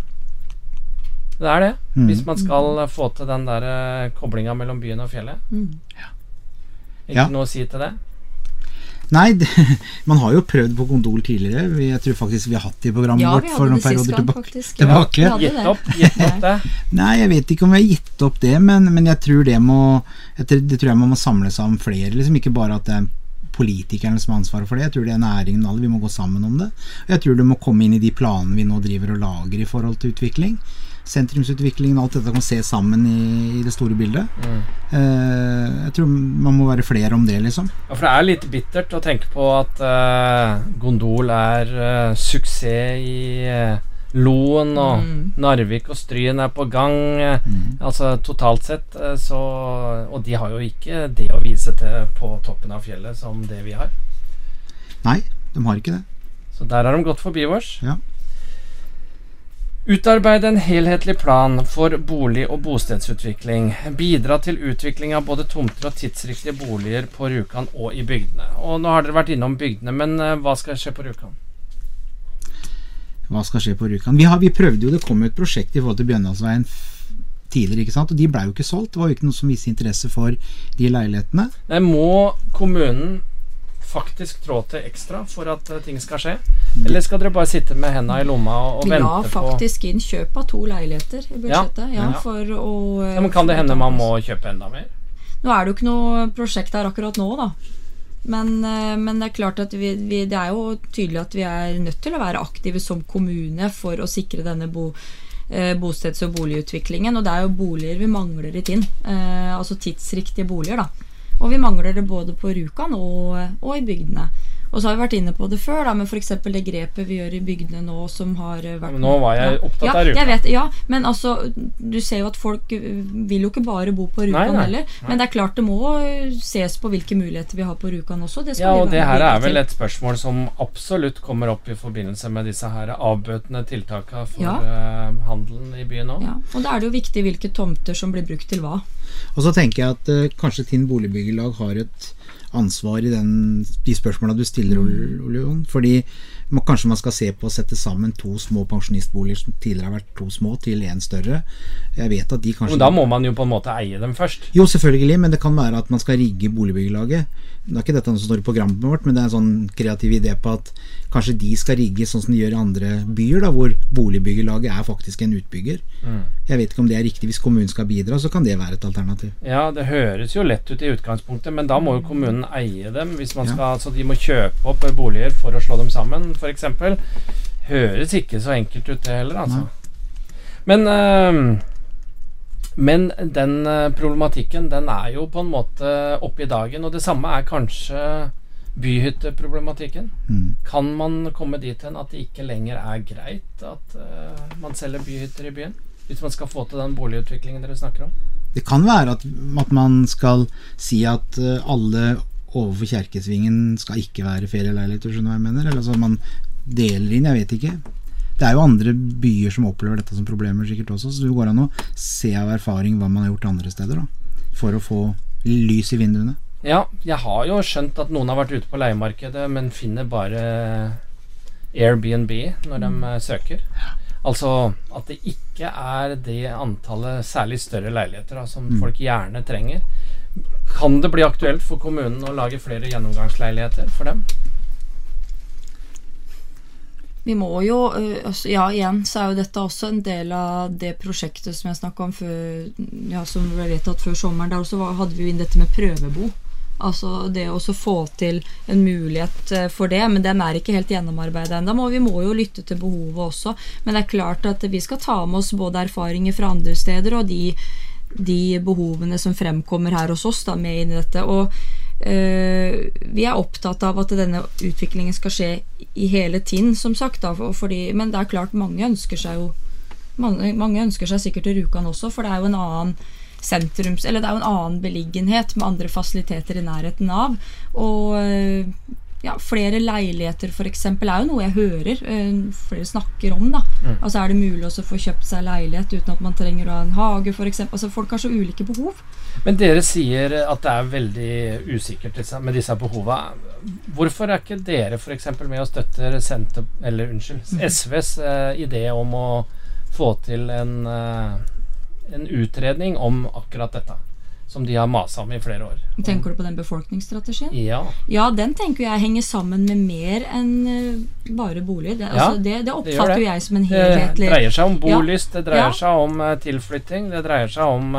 Det er det. Mm. Hvis man skal eh, få til den der uh, koblinga mellom byen og fjellet. Mm. Ikke Ja. noe å si til det? Nei, det, man har jo prøvd på Gondol tidligere. Vi- Jeg tror faktisk vi har hatt det i programmet Ja, vårt for noen perioder tilbake. tilbake. Ja, vi hadde Gitt det. opp, gitt opp det. Nei, jeg vet ikke om vi har gitt opp det, men, men jeg tror det må jeg tror, Det tror jeg man må samle seg om flere. Liksom Ikke bare at det er politikerne som har ansvaret for det. Jeg tror det er næringen alle. Vi må gå sammen om det. Og jeg tror det må komme inn i de planene vi nå driver og lager i forhold til utvikling. Sentrumsutviklingen og alt dette kan ses sammen i, i det store bildet. Mm. Eh, jeg tror man må være flere om det, liksom. Ja, for det er litt bittert å tenke på at eh, Gondol er eh, suksess i eh, Loen, og Mm. Narvik og Stryen er på gang. Mm. Altså totalt sett, eh, så Og de har jo ikke det å vise til på toppen av fjellet som det vi har. Nei, de har ikke det. Så der har de gått forbi oss. Ja. Utarbeide en helhetlig plan for bolig- og bostedsutvikling. Bidra til utvikling av både tomter og tidsriktige boliger på Rjukan og i bygdene. Og nå har dere vært innom bygdene, men eh, hva skal skje på Rjukan? Hva skal skje på Rjukan? Vi, har, vi prøvde jo, det kom et prosjekt i forhold til Bjørndalsveien tidligere, ikke sant? og de blei jo ikke solgt. Det var jo ikke noe som viste interesse for de leilighetene. Nei, må kommunen faktisk trå til ekstra for at eh, ting skal skje? Eller skal dere bare sitte med henda i lomma og, og Vi la vente på faktisk inn kjøp av to leiligheter i budsjettet. Ja, Ja. for å eh, ja, men Kan det hende man må kjøpe enda mer? Nå er det jo ikke noe prosjekt her akkurat nå, da. Men, eh, men det er klart at vi, vi, det er jo tydelig at vi er nødt til å være aktive som kommune for å sikre denne bo, eh, bosteds- og boligutviklingen. Og det er jo boliger vi mangler i Tinn. Eh, altså tidsriktige boliger, da. Og vi mangler det både på Rjukan og, og i bygdene. Og så har vi vært inne på det før, da, med f.eks. det grepet vi gjør i bygdene nå, som har eh, vært Men nå var jeg opptatt ja, av Rjukan. Jeg vet, ja, men altså, du ser jo at folk uh, vil jo ikke bare bo på Rjukan Nei, nei, heller. Men det er klart det må uh, ses på hvilke muligheter vi har på Rjukan også. Det skal Ja, og det her er vel et spørsmål som absolutt kommer opp i forbindelse med disse her avbøtende tiltakene for Ja. eh, handelen i byen nå. ja, Og da er det jo viktig hvilke tomter som blir brukt til hva. Og så tenker jeg at uh, kanskje Tinn boligbyggelag har et ansvar i den, de spørsmåla du stiller, Ole- Ole Jon. Fordi Man, kanskje man skal se på å sette sammen to små pensjonistboliger som tidligere har vært to små, til én større. Jeg vet at de kanskje Men da må man jo på en måte eie dem først. Jo, selvfølgelig, men det kan være at man skal rigge boligbyggelaget. Det er ikke dette som står i programmet vårt, men det er en sånn kreativ idé på at kanskje de skal rigge sånn som de gjør i andre byer, da, hvor boligbyggelaget er faktisk en utbygger. Mm. Jeg vet ikke om det er riktig. Hvis kommunen skal bidra, så kan det være et alternativ. Ja, det høres jo lett ut i utgangspunktet, men da må jo kommunen eie dem. Hvis man Ja. Så de må kjøpe opp boliger for å slå dem sammen, f.eks. Høres ikke så enkelt ut, det heller, altså. Men øh, Men den eh, problematikken, den er jo på en måte oppe i dagen, og det samme er kanskje byhytteproblematikken. Mm. Kan man komme dit hen at det ikke lenger er greit at uh, man selger byhytter i byen? Hvis man skal få til den boligutviklingen dere snakker om? Det kan være at, at man skal si at uh, alle overfor Kjerkesvingen skal ikke være ferieleiligheter, skjønner du hva jeg mener? Eller altså man deler inn, jeg vet ikke. Det er jo andre byer som opplever dette som problemer sikkert også, så det går an å se av erfaring hva man har gjort andre steder, da. For å få lys i vinduene. Ja, jeg har jo skjønt at noen har vært ute på leiemarkedet, men finner bare Airbnb når de mm. søker. Altså at det ikke er det antallet særlig større leiligheter da, som folk gjerne trenger. Kan det bli aktuelt for kommunen å lage flere gjennomgangsleiligheter for dem? Vi må jo øh, altså, Ja, igjen så er jo dette også en del av det prosjektet som jeg snakka om før Ja, som ble vedtatt før sommeren. Der også hadde vi jo inn dette med prøvebo. Altså det å få til en mulighet øh, for det, men den er ikke helt gjennomarbeida ennå. Vi må jo lytte til behovet også. Men det er klart at vi skal ta med oss både erfaringer fra andre steder og de, de behovene som fremkommer her hos oss, da, med inn i dette. Og øh, vi er opptatt av at denne utviklingen skal skje i hele Tinn, som sagt. Da, for- fordi, men det er klart, mange ønsker seg jo mange, mange ønsker seg sikkert til Rjukan også, for det er jo en annen sentrums... Eller det er jo en annen beliggenhet med andre fasiliteter i nærheten av. Og øh, ja, flere leiligheter f.eks. er jo noe jeg hører øh, flere snakker om. da Altså Er det mulig også å få kjøpt seg leilighet uten at man trenger å ha en hage f.eks.? Altså, folk har så ulike behov. Men dere sier at det er veldig usikkert med disse behova. Hvorfor er ikke dere f.eks. med og støtter Senter, eller unnskyld, SVs eh, idé om å få til en, eh, en utredning om akkurat dette? Som de har masa om i flere år. Tenker du på den befolkningsstrategien? Ja. Ja, den tenker jeg henger sammen med mer enn eh, bare bolig. Det, altså, det, det det oppfatter det. jeg som en helhetlig Det dreier seg om bolyst, det dreier Ja. seg om eh, tilflytting, det dreier seg om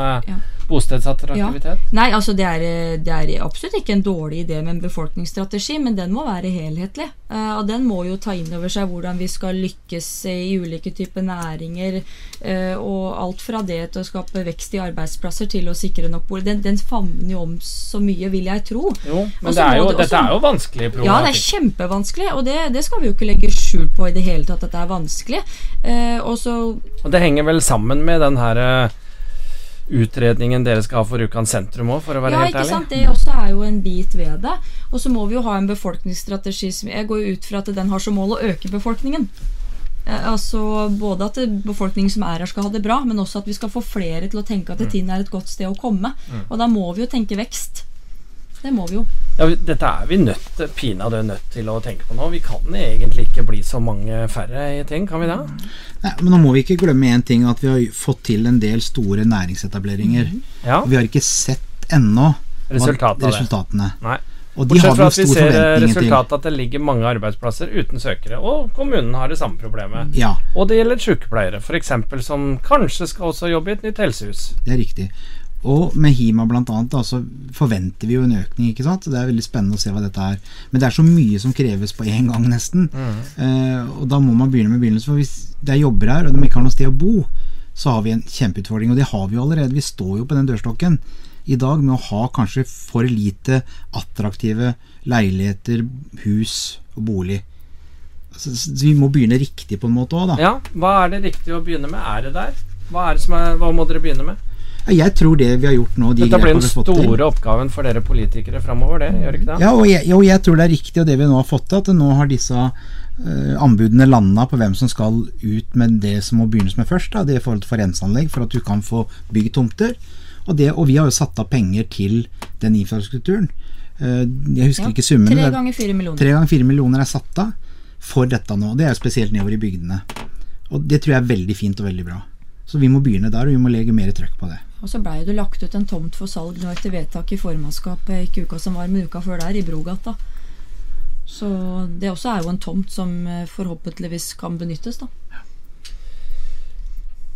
eh, Ja. bostedsattraktivitet. Nei, altså det er, det er absolutt ikke en dårlig idé med en befolkningsstrategi, men den må være helhetlig. Uh, og den må jo ta inn over seg hvordan vi skal lykkes i ulike typer næringer. Uh, og alt fra det til å skape vekst i arbeidsplasser til å sikre nok bolig. Den, den favner jo om så mye, vil jeg tro. Jo, men det er jo, det også- dette er jo vanskelig Ja, det er kjempevanskelig, og det, det skal vi jo ikke legge skjul på i det hele tatt at det er vanskelig. Uh, og så Og det henger vel sammen med den herre utredningen dere skal ha for Rjukan sentrum òg, for å være Ja, helt ikke ærlig. sant? Det også er jo en bit ved det. Og så må vi jo ha en befolkningsstrategi som Jeg går jo ut fra at den har som mål å øke befolkningen. Eh, altså Både at befolkningen som er her, skal ha det bra, men også at vi skal få flere til å tenke Mm. at Tinn er et godt sted å komme. Og da må vi jo tenke vekst. Det må vi jo. Ja, dette er vi nødt pinadø nødt til å tenke på nå. Vi kan egentlig ikke bli så mange færre i ting, kan vi det? Nei, men nå må vi ikke glemme én ting, at vi har fått til en del store næringsetableringer. Ja. Vi har ikke sett ennå resultatene. Nei. Og de Bortsett fra at vi ser eh, resultatet at det ligger mange arbeidsplasser uten søkere, og kommunen har det samme problemet. Ja, Og det gjelder sykepleiere, f.eks., som kanskje skal også jobbe i et nytt helsehus. det er riktig. Og med Hima annet, så forventer vi jo en økning, ikke sant. Det er veldig spennende å se hva dette er. Men det er så mye som kreves på én gang, nesten. Eh, og da må man begynne med begynnelsen. For hvis det er jobber her, og de ikke har noe sted å bo, så har vi en kjempeutfordring. Og det har vi jo allerede. Vi står jo på den dørstokken i dag med å ha kanskje for lite attraktive leiligheter, hus og bolig. Så, så vi må begynne riktig på en måte òg, da. Ja, hva er det riktig å begynne med? Er det der? Hva, er det som er, hva må dere begynne med? Ja, Jeg tror det vi har gjort nå, de Dette blir den store oppgaven for dere politikere framover, det gjør ikke det? Ja, og jeg, og jeg tror det er riktig, og det vi nå har fått til, at nå har disse uh, anbudene landa på hvem som skal ut med det som må begynnes med først. Da, det i forhold til forenseanlegg, for at du kan få bygd tomter. Og, det, og vi har jo satt av penger til den infrastrukturen. Uh, jeg husker Ja, ikke summen. Tre er- ganger fire millioner. Tre ganger fire millioner er satt av for dette nå. Det er jo spesielt nedover i bygdene. Og det tror jeg er veldig fint og veldig bra. Så vi må begynne der, og vi må legge mer trøkk på det. Og så blei det lagt ut en tomt for salg nå etter vedtak i formannskapet ikke uka som var, men uka før der, i Brogata. Så det også er jo en tomt som eh, forhåpentligvis kan benyttes, da.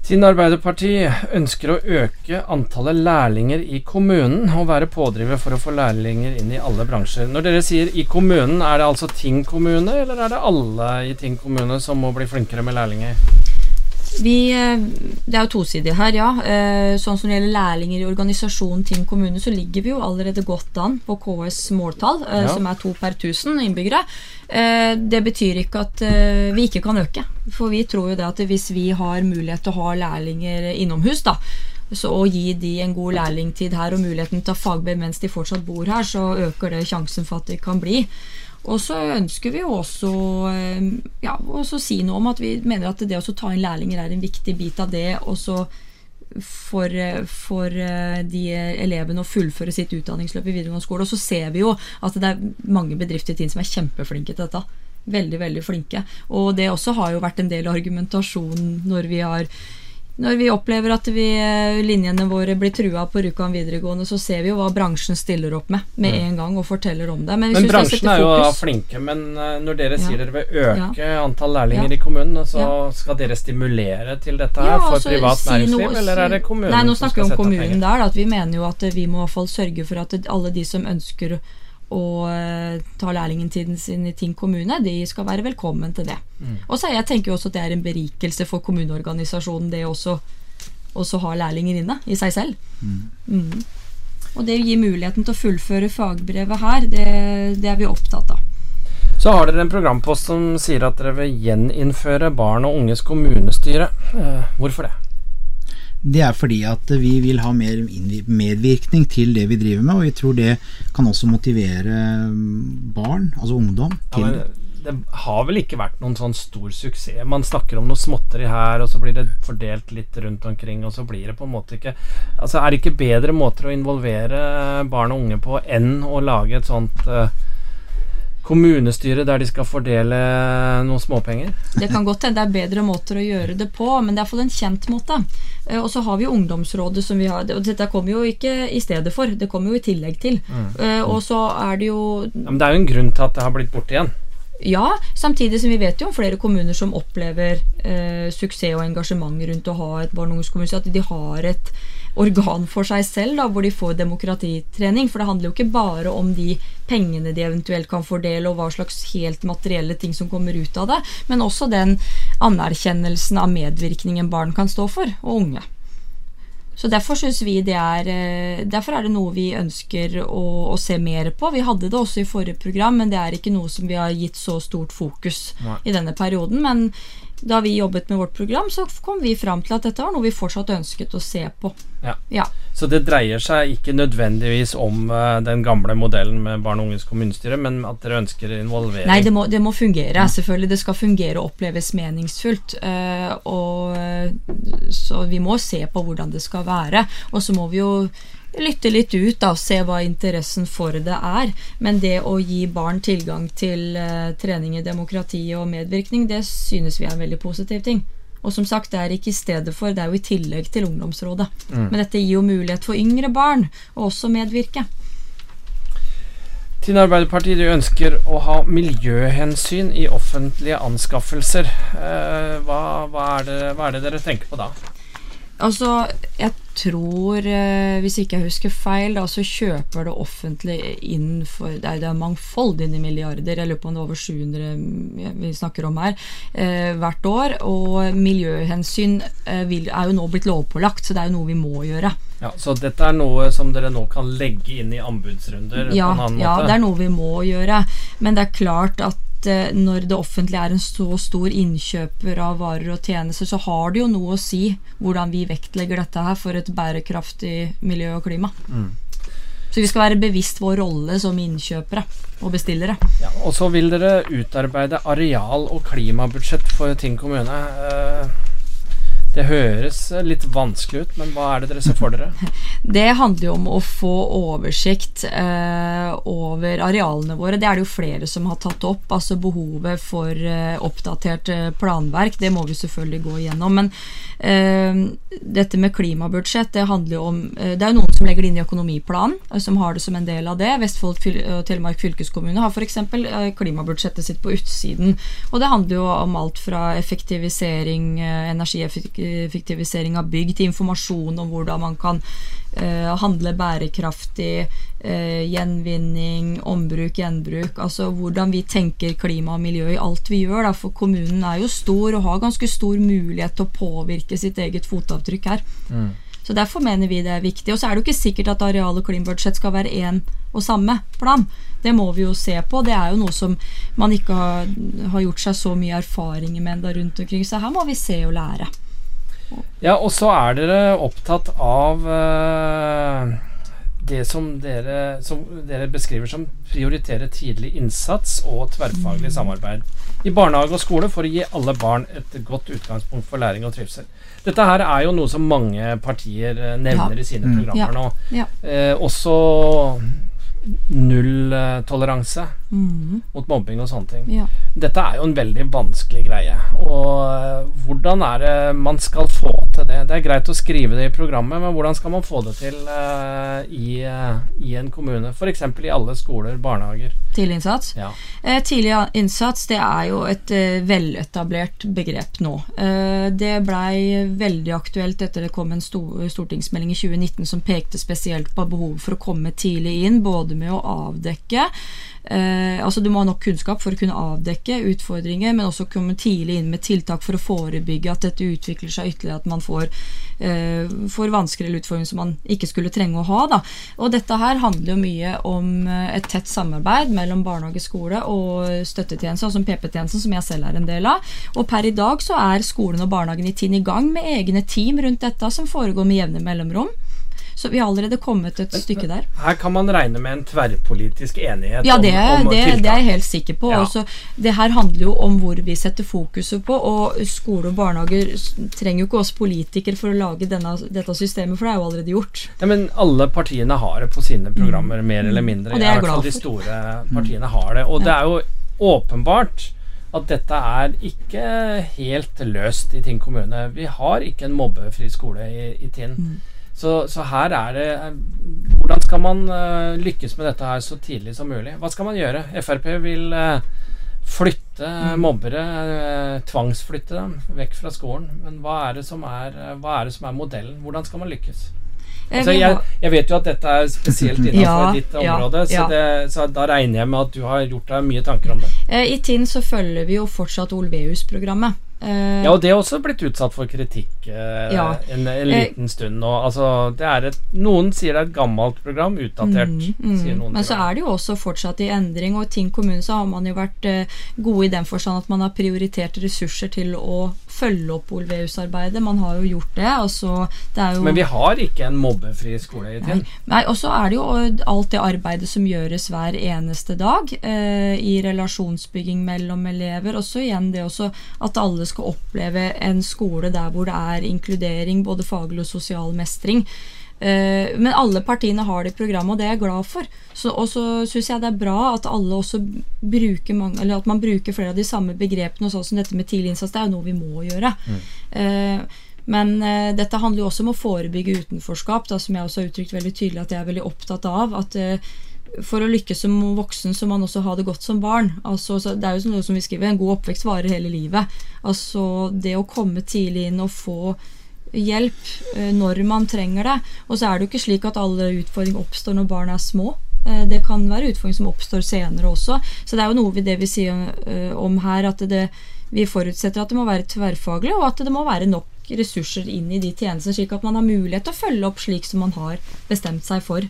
Tinn Arbeiderparti ønsker å øke antallet lærlinger i kommunen og være pådriver for å få lærlinger inn i alle bransjer. Når dere sier i kommunen, er det altså Ting kommune, eller er det alle i Ting kommune som må bli flinkere med lærlinger? Vi, eh, det er jo tosidig her, ja. Eh, sånn som det gjelder lærlinger i organisasjonen Ting kommune, så ligger vi jo allerede godt an på KS måltall, eh, ja. som er to per 1000 innbyggere. Det betyr ikke at vi ikke kan øke. For vi tror jo det at hvis vi har mulighet til å ha lærlinger innomhus, da, så å gi de en god lærlingtid her og muligheten til å ta fagbrev mens de fortsatt bor her, så øker det sjansen for at de kan bli. Og så ønsker vi også eh, ja, også si noe om at vi mener at det å ta inn lærlinger er en viktig bit av det. også for, for, eh, de elevene å fullføre sitt utdanningsløp i videregående skole. Og så ser vi jo at det er mange bedrifter i tiden som er kjempeflinke til dette. Veldig, veldig flinke. Og det også har jo vært en del argumentasjon når vi har når vi opplever at vi, eh, linjene våre blir trua på Rjukan videregående, så ser vi jo hva bransjen stiller opp med med mm. en gang og forteller om det. Men, men bransjen er jo flinke, men eh, når dere sier ja. dere vil øke ja. antall lærlinger ja. i kommunen, så skal dere stimulere til dette her for altså, privat si næringsliv, noe, eller er det kommunen Nei, nå snakker vi om kommunen der, da, at vi mener jo at vi må i hvert fall sørge for at alle de som ønsker og tar ta lærlingtiden sin i Ting kommune, de skal være velkommen til det. Mm. Og så Jeg tenker jo også at det er en berikelse for kommuneorganisasjonen det også, også ha lærlinger inne i seg selv. Mm. Mm. Og det gir muligheten til å fullføre fagbrevet her, det, det, er vi opptatt av. Så har dere en programpost som sier at dere vil gjeninnføre barn og unges kommunestyre. Uh, hvorfor det? Det er fordi at vi vil ha mer medvirkning til det vi driver med, og vi tror det kan også motivere mm, barn, altså ungdom, til ja, det har vel ikke vært noen sånn stor suksess. Man snakker om noe småtteri her, og så blir det fordelt litt rundt omkring, og så blir det på en måte ikke Altså, er det ikke bedre måter å involvere barn og unge på enn å lage et sånt uh, kommunestyre der de skal fordele noen småpenger? Det kan godt hende det er bedre måter å gjøre det på, men det er iallfall en kjent måte. Eh, og så har vi Ungdomsrådet som vi har og Dette kommer jo ikke i stedet for, det kommer jo i tillegg til. Mm. Eh, og så er det jo ja, Men det er jo en grunn til at det har blitt borte igjen? Ja, samtidig som vi vet jo om flere kommuner som opplever eh, suksess og engasjement rundt å ha et barne- og ungdomskommunist, at de har et organ for seg selv da, hvor de får demokratitrening. For det handler jo ikke bare om de pengene de eventuelt kan fordele, og hva slags helt materielle ting som kommer ut av det, men også den anerkjennelsen av medvirkningen barn kan stå for, og unge. Så derfor synes vi det er eh, Derfor er det noe vi ønsker å, å, se mer på. Vi hadde det også i forrige program, men det er ikke noe som vi har gitt så stort fokus Nei. i denne perioden. Men da vi jobbet med vårt program, så kom vi fram til at dette var noe vi fortsatt ønsket å se på. Ja. ja. Så det dreier seg ikke nødvendigvis om uh, den gamle modellen med barn og unges kommunestyre, men at dere ønsker involvering? Nei, det må, det må fungere. Mm. Selvfølgelig. Det skal fungere og oppleves meningsfullt. Uh, og, så vi må se på hvordan det skal være. Og så må vi jo lytte litt ut da, og se hva interessen for det er. Men det å gi barn tilgang til uh, trening i demokrati og medvirkning, det synes vi er en veldig positiv ting. Og som sagt, det er ikke i stedet for, det er jo i tillegg til ungdomsrådet. Mm. Men dette gir jo mulighet for yngre barn å også medvirke. Tinn Arbeiderparti ønsker å ha miljøhensyn i offentlige anskaffelser. Eh, hva, hva, er det, hva er det dere tenker på da? Altså, jeg tror, eh, hvis ikke jeg husker feil, da, så kjøper det offentlige inn for Det er, det er i milliarder. Jeg lurer på om det er over 700 vi snakker om her, eh, hvert år. Og miljøhensyn eh, vil, er jo nå blitt lovpålagt, så det er jo noe vi må gjøre. Ja, Så dette er noe som dere nå kan legge inn i anbudsrunder? Ja, ja det er noe vi må gjøre. Men det er klart at Eh, når det offentlige er en så stor innkjøper av varer og tjenester, så har det jo noe å si hvordan vi vektlegger dette her for et bærekraftig miljø og klima. Mm. Så vi skal være bevisst vår rolle som innkjøpere og bestillere. Ja, og så vil dere utarbeide areal- og klimabudsjett for Tinn kommune. Eh, Det høres eh, litt vanskelig ut, men hva er det dere ser for dere? Det handler jo om å få oversikt eh, over arealene våre. Det er det jo flere som har tatt opp. Altså behovet for eh, oppdatert eh, planverk. Det må vi selvfølgelig gå igjennom. Men eh, dette med klimabudsjett, det handler jo om eh, Det er jo noen som legger det inn i økonomiplanen, som har det som en del av det. Vestfold og Telemark fylkeskommune har f.eks. Eh, klimabudsjettet sitt på utsiden. Og det handler jo om alt fra effektivisering, energieffektivisering effektivisering av bygg, til informasjon om hvordan man kan uh, handle bærekraftig, uh, gjenvinning, ombruk, gjenbruk. Altså hvordan vi tenker klima og miljø i alt vi gjør. Da. For kommunen er jo stor og har ganske stor mulighet til å påvirke sitt eget fotavtrykk her. Mm. Så Derfor mener vi det er viktig. Og så er det jo ikke sikkert at areal- og klimabudsjett skal være én og samme plan. Det må vi jo se på. Det er jo noe som man ikke har, har gjort seg så mye erfaringer med enda rundt omkring. Så her må vi se og lære. Ja, og så er dere opptatt av uh, det som dere, som dere, beskriver som prioritere tidlig innsats og tverrfaglig samarbeid i barnehage og skole for å gi alle barn et godt utgangspunkt for læring og trivsel. Dette her er jo noe som mange partier uh, nevner ja. i sine mm. programmer nå. Ja. Uh, også nulltoleranse mm. mot mobbing og sånne ting. Ja. Dette er jo en veldig vanskelig greie. Og eh, hvordan er det man skal få til det? Det er greit å skrive det i programmet, men hvordan skal man få det til uh, i, uh, i, en kommune? F.eks. i alle skoler, barnehager. Tidlig innsats? Ja. Eh, tidlig innsats det er jo et uh, veletablert begrep nå. Uh, det blei veldig aktuelt etter det kom en stor, stortingsmelding i 2019 som pekte spesielt på behovet for å komme tidlig inn, både med å avdekke Eh, altså Du må ha nok kunnskap for å kunne avdekke utfordringer, men også komme tidlig inn med tiltak for å forebygge at dette utvikler seg ytterligere, at man får, eh, får vanskeligere utfordringer som man ikke skulle trenge å ha. Da. Og Dette her handler jo mye om eh, et tett samarbeid mellom barnehage, skole og støttetjenester, altså PP-tjenesten, som jeg selv er en del av. Og Per i dag så er skolen og barnehagen i Tinn i gang med egne team rundt dette, som foregår med jevne mellomrom. Så vi har allerede kommet et stykke der. Her kan man regne med en tverrpolitisk enighet ja, det, om, om det, tiltak. det er jeg helt sikker på. Ja. Også, det her handler jo om hvor vi setter fokuset på, og skole og barnehager trenger jo ikke oss politikere for å lage denne, dette systemet, for det er jo allerede gjort. Ja, Men alle partiene har det på sine programmer, mm. mer eller mm. mindre. Og det er jeg glad for. De store partiene har det. Og ja. det er jo åpenbart at dette er ikke helt løst i Tinn kommune. Vi har ikke en mobbefri skole i, i Tinn. Mm. Så, så, her er det Hvordan skal man uh, lykkes med dette her så tidlig som mulig? Hva skal man gjøre? Frp vil uh, flytte mm. mobbere, uh, tvangsflytte dem vekk fra skolen. Men hva er, det som er, hva er det som er modellen? Hvordan skal man lykkes? Altså, jeg, jeg, vet jo at dette er spesielt innenfor ja, ditt område, ja, ja. Så, det, så, da regner jeg med at du har gjort deg mye tanker om det. I Tinn så følger vi jo fortsatt Olveus-programmet. Uh, ja, og det er også blitt utsatt for kritikk uh, ja. en, en, eh, liten uh, stund nå. Altså, det er et, noen sier det er et gammelt program, utdatert. Mm, mm, men så er det jo også fortsatt i endring, og i Ting kommune så har man jo vært gode i den forstand at man har prioritert ressurser til å følge opp Olveus-arbeidet. Man har jo gjort det. Altså, det jo, men vi har ikke en mobbefri skole i Tinn. Nei, og så er det jo alt det arbeidet som gjøres hver eneste dag i relasjonsbygging mellom elever. Også igjen det også at alle skal oppleve en skole der hvor det er inkludering, både faglig og sosial mestring. Uh, men alle partiene har det i programmet, og det er jeg glad for. og så syns jeg det er bra at alle også bruker mange, eller at man bruker flere av de samme begrepene, sånn som dette med tidlig innsats. Det er jo noe vi må gjøre. Mm. Uh, men uh, dette handler jo også om å forebygge utenforskap, da, som jeg også har uttrykt veldig tydelig at jeg er veldig opptatt av. At for å lykkes som voksen så må man også ha det godt som barn. Altså, det er jo noe som vi skriver, En god oppvekst varer hele livet. Altså Det å komme tidlig inn og få hjelp eh, når man trenger det. Og så er det jo ikke slik at alle utfordringer oppstår når barn er små. Eh, det kan være utfordringer som oppstår senere også. Så det er jo noe vi det vi sier eh, om her, at det, vi forutsetter at det må være tverrfaglig, og at det må være nok ressurser inn i de tjenestene, slik at man har mulighet til å følge opp slik som man har bestemt seg for.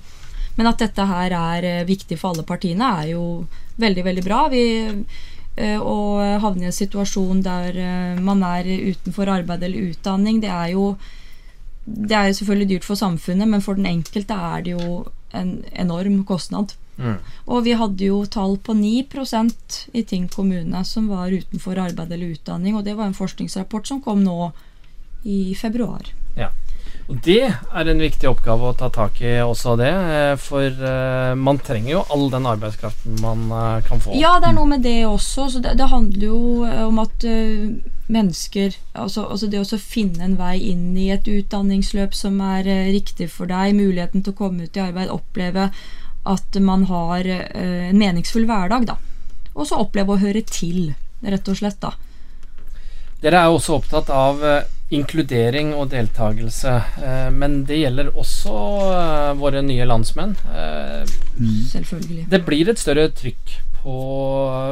Men at dette her er viktig for alle partiene, er jo veldig, veldig bra. Vi eh, å havne i en situasjon der eh, man er utenfor arbeid eller utdanning, det er jo det er jo selvfølgelig dyrt for samfunnet, men for den enkelte er det jo en enorm kostnad. Mm. Og vi hadde jo tall på 9% i Ting kommune som var utenfor arbeid eller utdanning, og det var en forskningsrapport som kom nå i februar. Og det er en viktig oppgave å ta tak i også det, eh, for eh, man trenger jo all den arbeidskraften man eh, kan få. Ja, det er noe med det også. Så det, det handler jo om at mennesker altså, altså det å finne en vei inn i et utdanningsløp som er riktig for deg, muligheten til å komme ut i arbeid, oppleve at man har en meningsfull hverdag, da. Og så oppleve å høre til, rett og slett, da. Dere er jo også opptatt av inkludering og deltakelse, eh, men det gjelder også eh, våre nye landsmenn. Eh, Selvfølgelig. det blir et større trykk på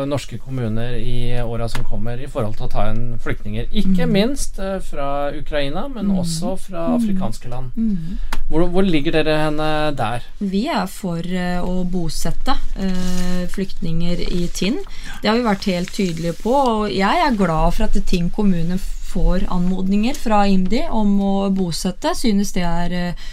norske kommuner i åra som kommer i forhold til å ta inn flyktninger. Ikke minst eh, fra Ukraina, men også fra afrikanske land. Mm. Hvor, hvor ligger dere henne der? Vi er for eh, å bosette eh, flyktninger i Tinn. Det har vi vært helt tydelige på. Og jeg er glad for at Tinn kommune får anmodninger fra IMDi om å bosette. Synes det er eh,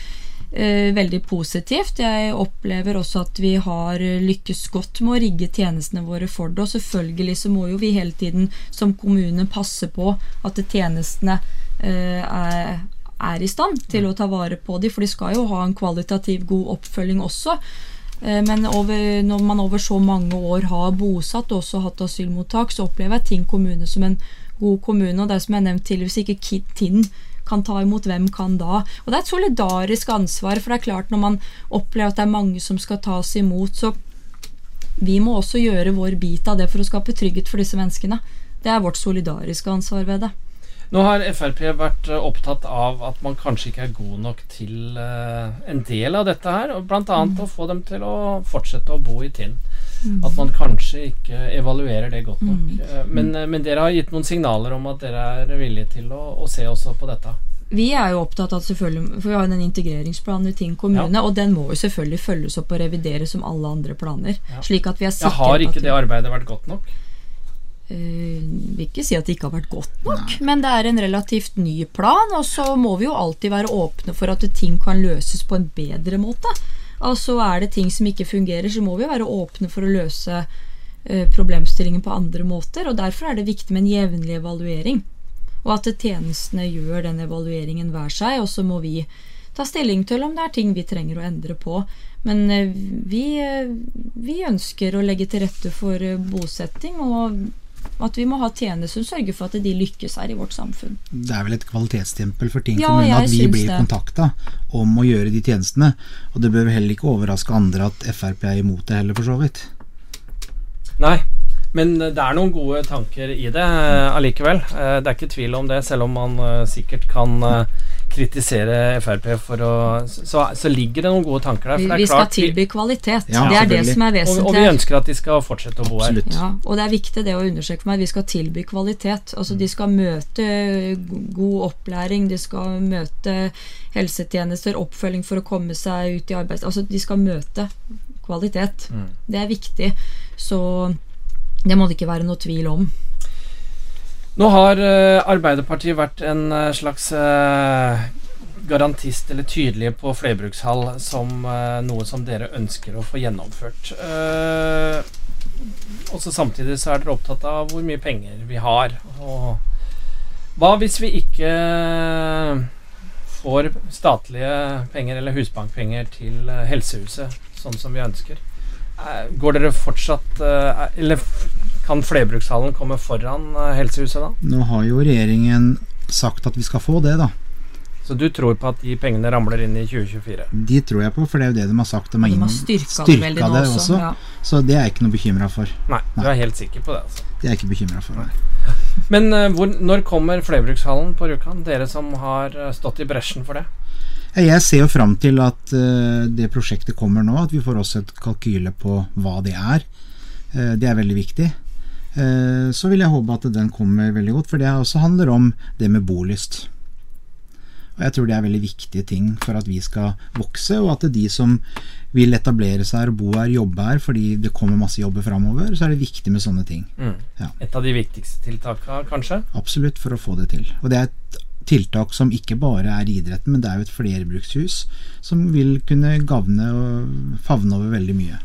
eh, veldig positivt. Jeg opplever også at vi har lykkes godt med å rigge tjenestene våre for det. Og selvfølgelig så må jo vi hele tiden som kommune passe på at tjenestene eh, er er i stand til å ta vare på dem, for de skal jo ha en kvalitativ god oppfølging også. Men over, når man over så mange år har bosatt og også hatt asylmottak, så opplever jeg Ting kommune som en god kommune. Og det er som jeg nevnte tidligere, hvis ikke Tinn kan ta imot, hvem kan da? Og det er et solidarisk ansvar, for det er klart når man opplever at det er mange som skal tas imot, så vi må også gjøre vår bit av det for å skape trygghet for disse menneskene. Det er vårt solidariske ansvar ved det. Nå har Frp vært eh, opptatt av at man kanskje ikke er god nok til eh, en del av dette her, og bl.a. å få dem til å fortsette å bo i Tinn. At man kanskje ikke evaluerer det godt nok. Mm. Men, eh, men dere har gitt noen signaler om at dere er villige til å, å se også på dette. Vi er jo opptatt av selvfølgelig, for vi har den integreringsplanen i Tinn kommune, og den må jo selvfølgelig følges opp og revideres som alle andre planer. Ja. Slik at vi er Ja, sikre har ikke det arbeidet vært godt nok? Eh, vil ikke si at det ikke har vært godt nok, men det er en relativt ny plan. Og så må vi jo alltid være åpne for at ting kan løses på en bedre måte. Altså Er det ting som ikke fungerer, så må vi være åpne for å løse eh, problemstillingen på andre måter. og Derfor er det viktig med en jevnlig evaluering. Og at tjenestene gjør den evalueringen hver seg. Og så må vi ta stilling til om det er ting vi trenger å endre på. Men eh, vi, vi ønsker å legge til rette for bosetting, og at vi må ha tjenester som sørger for at de lykkes her i vårt samfunn. Det er vel et kvalitetsstempel for Tinn Ja, kommune at vi blir kontakta om å gjøre de tjenestene. Og det bør heller ikke overraske andre at Frp er imot det heller, for så vidt. Nei. Men det er noen gode tanker i det eh, allikevel. Eh, Det er ikke tvil om det, selv om man eh, sikkert kan kritisere Frp for å så, så ligger det noen gode tanker der. Vi, For det vi skal klart, tilby kvalitet. Ja, det er det som er og, og vi ønsker at de skal fortsette å bo her. Absolutt. Ja, og det er viktig det å understreke for meg. Vi skal tilby kvalitet. Altså De skal møte god opplæring, de skal møte helsetjenester, oppfølging for å komme seg ut i arbeid. Altså De skal møte kvalitet. Mm. Det er viktig. Så det må det ikke være noe tvil om. Nå har eh, Arbeiderpartiet vært en eh, slags eh, garantist eller tydelige på flerbrukshall som noe som dere ønsker å få gjennomført. Også samtidig så er dere opptatt av hvor mye penger vi har. Og hva hvis vi ikke får statlige penger eller husbankpenger til eh, helsehuset, sånn som vi ønsker? Går dere fortsatt Eller kan flerbrukshallen komme foran eh, helsehuset da? Nå har jo regjeringen sagt at vi skal få det, da. Så du tror på at de pengene ramler inn i 2024? De tror jeg på, for det er jo det de har sagt. De har, De har styrka styrka det, det også. også. Ja. Så det er jeg ikke noe bekymra for. Nei, du er helt sikker på det. altså. Det er jeg ikke bekymra for. Nei. Men uh, hvor, når kommer flerbrukshallen på Rjukan? Dere som har eh, stått i bresjen for det. Jeg ser jo fram til at uh, det prosjektet kommer nå, at vi får også et kalkyle på hva det er. Uh, det er veldig viktig. Eh, så vil jeg håpe at den kommer veldig godt, for det også handler om det med bolyst. Og jeg tror det er veldig viktige ting for at vi skal vokse, og at de som vil etablere seg her og bo her, jobbe her fordi det kommer masse jobber framover, så er det viktig med sånne ting. Mm. Ja. Et av de viktigste tiltakene, kanskje? Absolutt, for å få det til. Og det er et tiltak som ikke bare er idretten, men det er jo et flerbrukshus som vil kunne gavne og favne over veldig mye.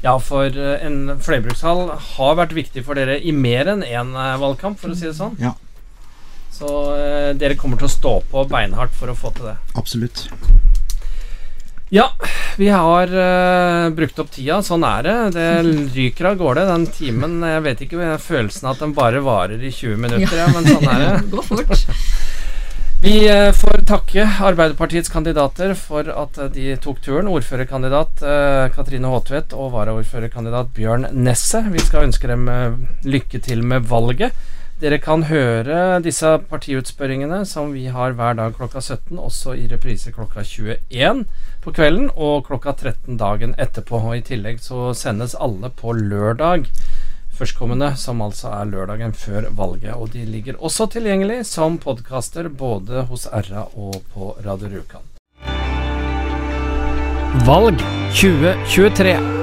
Ja, for eh, en flerbrukshall har vært viktig for dere i mer enn én eh, valgkamp, for å si det sånn. Ja. Så eh, dere kommer til å stå på beinhardt for å få til det. Absolutt. Ja, vi har uh, brukt opp tida. Sånn er det. Det ryker av gårde, den timen. Jeg vet ikke, følelsen av at den bare varer i 20 minutter, ja, men sånn er det. Gå fort. Vi uh, får takke Arbeiderpartiets kandidater for at uh, de tok turen. Ordførerkandidat Katrine Håtvedt og varaordførerkandidat Bjørn Nesset. Vi skal ønske dem lykke til med valget. Dere kan høre disse partiutspørringene som vi har hver dag klokka 17, også i reprise klokka 21 på kvelden og klokka 13 dagen etterpå. Og I tillegg så sendes alle på lørdag førstkommende, som altså er lørdagen før valget. Og de ligger også tilgjengelig som podkaster både hos RA og på Radio Rjukan. Valg 2023.